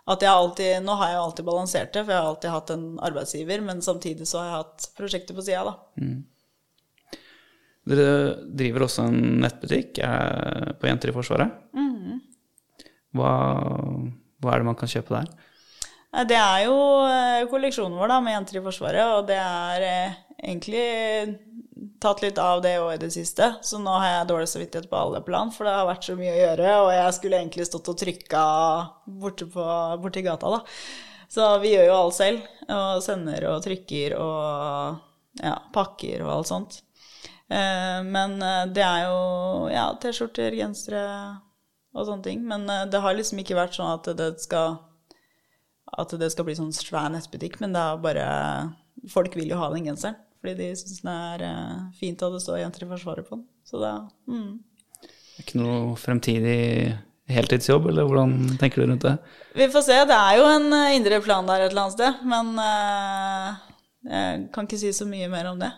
at jeg alltid Nå har jeg jo alltid balansert det, for jeg har alltid hatt en arbeidsgiver, men samtidig så har jeg hatt prosjekter på sida, da. Dere driver også en nettbutikk eh, på Jenter i Forsvaret. Hva, hva er det man kan kjøpe der? Det er jo eh, kolleksjonen vår da, med Jenter i Forsvaret, og det er eh, egentlig tatt litt av det òg i det siste. Så nå har jeg dårlig samvittighet på alle plan, for det har vært så mye å gjøre, og jeg skulle egentlig stått og trykka borte på, borti gata, da. Så vi gjør jo alt selv, og sender og trykker og ja, pakker og alt sånt. Eh, Men eh, det er jo ja, T-skjorter, gensere og sånne ting. Men eh, det har liksom ikke vært sånn at det skal at det skal bli sånn svær nettbutikk, men det er bare Folk vil jo ha den genseren, fordi de syns den er eh, fint at det står 'Jenter i Forsvaret' på den. Så det mm. Ikke noe fremtidig heltidsjobb, eller hvordan tenker du rundt det? Vi får se. Det er jo en eh, indre plan der et eller annet sted, men eh, jeg kan ikke si så mye mer om det.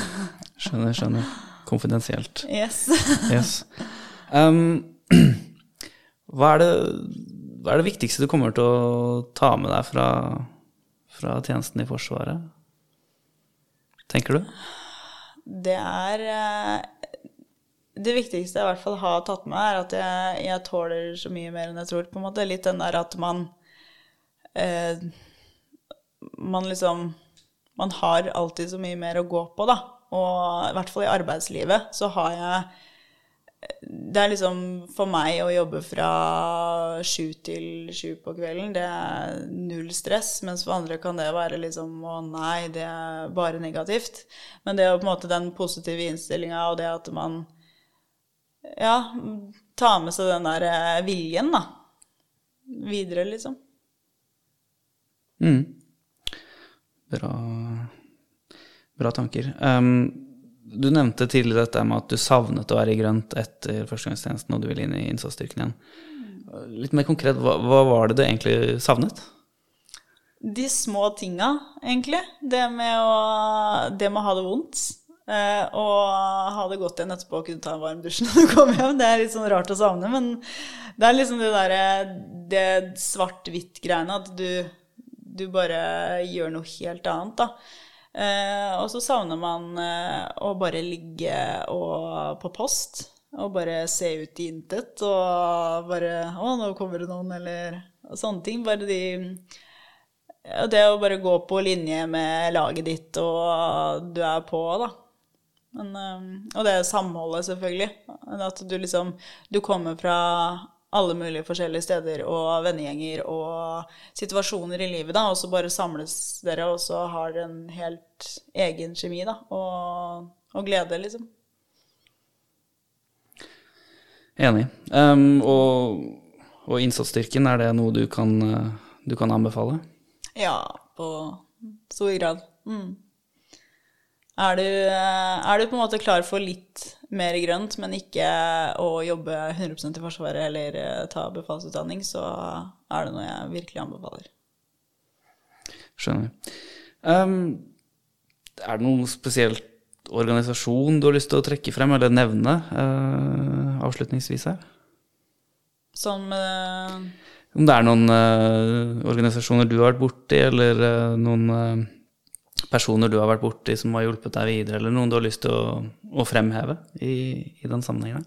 <laughs> Skjønner, skjønner. Konfidensielt. Yes. Yes. Um, <clears throat> hva, er det, hva er det viktigste du kommer til å ta med deg fra, fra tjenesten i Forsvaret? Tenker du? Det er eh, Det viktigste jeg i hvert fall har tatt med, er at jeg, jeg tåler så mye mer enn jeg tror. på en måte. Litt den der at man eh, Man liksom Man har alltid så mye mer å gå på, da. Og i hvert fall i arbeidslivet så har jeg det er liksom for meg å jobbe fra sju til sju på kvelden, det er null stress. Mens for andre kan det være liksom å nei, det er bare negativt. Men det jo på en måte den positive innstillinga og det at man ja, tar med seg den der eh, viljen, da. Videre, liksom. Mm. Bra, bra tanker. Um, du nevnte tidligere dette med at du savnet å være i grønt etter førstegangstjenesten og du ville inn i innsatsstyrken igjen. Litt mer konkret, hva, hva var det du egentlig savnet? De små tinga, egentlig. Det med å, det med å ha det vondt. Eh, og ha det godt igjen etterpå og kunne ta en varm dusj når du kommer hjem. Det er litt sånn rart å savne, men det er liksom det derre Det svart-hvitt-greiene at du, du bare gjør noe helt annet, da. Eh, og så savner man eh, å bare ligge og, på post og bare se ut i intet og bare Å, nå kommer det noen, eller sånne ting. Bare de ja, Det å bare gå på linje med laget ditt, og du er på, da. Men, eh, og det samholdet, selvfølgelig. At du liksom Du kommer fra alle mulige forskjellige steder og vennegjenger og situasjoner i livet, da, og så bare samles dere, og så har dere en helt egen kjemi, da, og, og glede, liksom. Enig. Um, og, og innsatsstyrken, er det noe du kan, du kan anbefale? Ja, på stor grad. Mm. Er du, er du på en måte klar for litt mer grønt, men ikke å jobbe 100 i Forsvaret eller eh, ta befalsutdanning, så er det noe jeg virkelig anbefaler. Skjønner. Um, er det noen spesielt organisasjon du har lyst til å trekke frem eller nevne uh, avslutningsvis her? Som eh, Om det er noen uh, organisasjoner du har vært borti, eller uh, noen uh, personer du har vært borti som har hjulpet deg videre, eller noen du har lyst til å, å fremheve i, i den sammenhengen?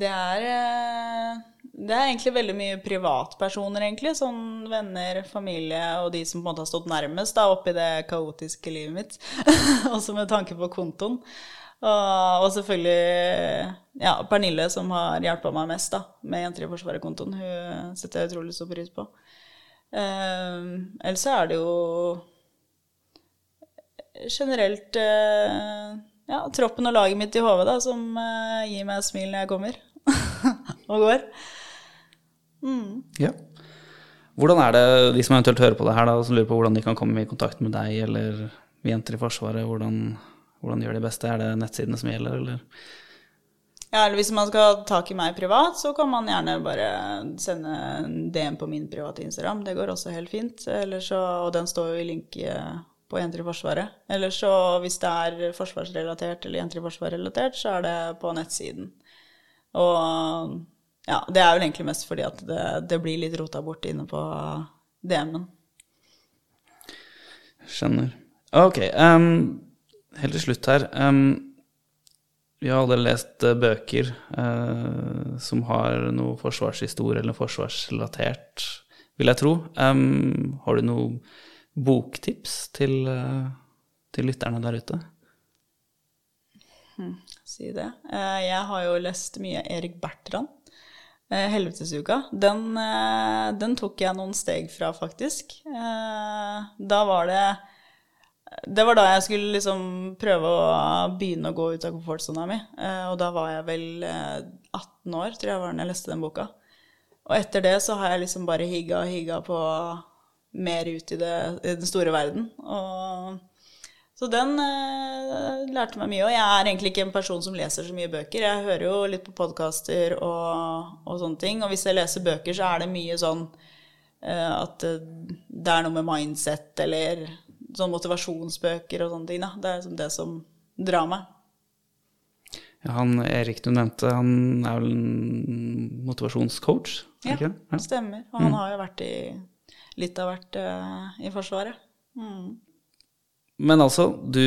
Det er eh, Det er egentlig veldig mye privatpersoner, egentlig. Sånn venner, familie og de som på en måte har stått nærmest da, oppi det kaotiske livet mitt. <laughs> Også med tanke på kontoen. Og, og selvfølgelig ja, Pernille, som har hjulpet meg mest da, med Jenter i Forsvaret-kontoen. Hun setter jeg utrolig stor pris på. Eh, ellers så er det jo generelt eh, ja, troppen og laget mitt i HV, som eh, gir meg et smil når jeg kommer <laughs> og går. Ja. Hvordan er det de som eventuelt hører på det her, da, som lurer på hvordan de kan komme i kontakt med deg eller jenter i Forsvaret? Hvordan, hvordan gjør de beste? Er det nettsidene som gjelder, eller? Ja, eller hvis man skal ha tak i meg privat, så kan man gjerne bare sende en DM på min private Instagram. Det går også helt fint. Så, og den står jo i link eh, på Jenter i Forsvaret. Eller så hvis det er forsvarsrelatert eller Jenter i Forsvaret-relatert, så er det på nettsiden. Og ja, det er vel egentlig mest fordi at det, det blir litt rota bort inne på DM-en. Skjønner. Ok. Um, helt til slutt her. ehm, vi har alle lest eh, bøker eh, som har noe forsvarshistorie eller forsvarsrelatert, vil jeg tro. Um, har du noen boktips til, eh, til lytterne der ute? si det. Eh, Jeg har jo lest mye Erik Bertrand. 'Helvetesuka'. Den, den tok jeg noen steg fra, faktisk. Da var det Det var da jeg skulle liksom prøve å begynne å gå ut av komfortsona mi. Eh, Og da var jeg vel eh, 18 år, tror jeg var da jeg leste den boka. Og etter det så har jeg liksom bare higga og higga på mer ut i, det, i den store verden. Og så den eh, lærte meg mye. Og jeg er egentlig ikke en person som leser så mye bøker. Jeg hører jo litt på podkaster og, og sånne ting. Og hvis jeg leser bøker, så er det mye sånn eh, at det er noe med mindset eller sånn motivasjonsbøker og sånne ting. Da. Det er liksom det som drar meg. Ja, han Erik du nevnte, han er vel en motivasjonscoach? Ja, ikke det? det stemmer. Og han har jo vært i litt av hvert uh, i Forsvaret. Mm. Men altså, du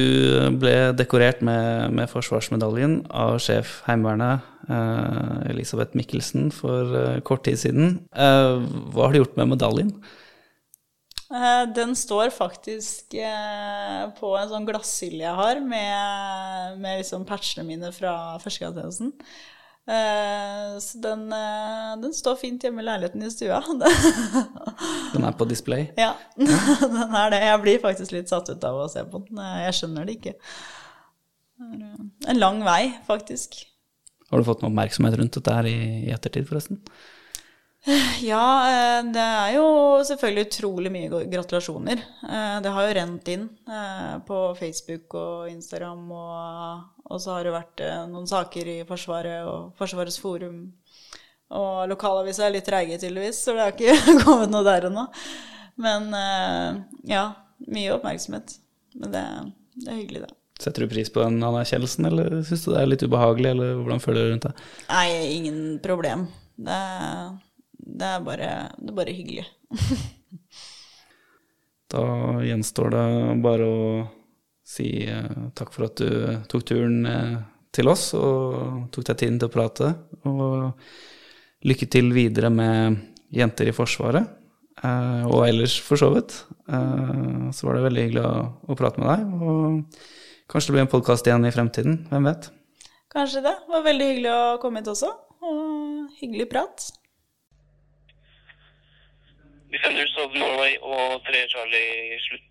ble dekorert med, med Forsvarsmedaljen av sjef Heimevernet, eh, Elisabeth Mikkelsen, for eh, kort tid siden. Eh, hva har du gjort med medaljen? Eh, Den står faktisk eh, på en sånn glasshylle jeg har, med, med liksom patchene mine fra førstegangstjenesten. Eh, Så den, den står fint hjemme i leiligheten i stua. <laughs> Den er på display. ja, <laughs> den er det. Jeg blir faktisk litt satt ut av å se på den. Jeg skjønner det ikke. En lang vei, faktisk. Har du fått noe oppmerksomhet rundt dette her i, i ettertid, forresten? <sighs> Ja, eh, det er jo selvfølgelig utrolig mye gratulasjoner. Eh, Det har jo rent inn eh, på Facebook og Instagram, og, og så har det vært noen saker i Forsvaret og Forsvarets forum. Og lokalavisa er litt treige, tydeligvis, så det har ikke <laughs> kommet noe der ennå. Men ja, mye oppmerksomhet. Men det, det er hyggelig, det. Setter du pris på den anerkjennelsen, eller syns du det er litt ubehagelig, eller hvordan føler du rundt det? Nei, ingen problem. Det, det, er, bare, det er bare hyggelig. <laughs> Da gjenstår det bare å si eh, takk for at du tok turen eh, til oss og tok deg tiden til å prate. Og lykke til videre med Jenter i Forsvaret, eh, og ellers for så vidt. Eh, så var det veldig hyggelig å, å prate med deg. Og kanskje det blir en podkast igjen i fremtiden. Hvem vet? Kanskje det. Det var veldig hyggelig å komme hit også. Og hyggelig prat. Sender ut Norway og 3 Charlie slutt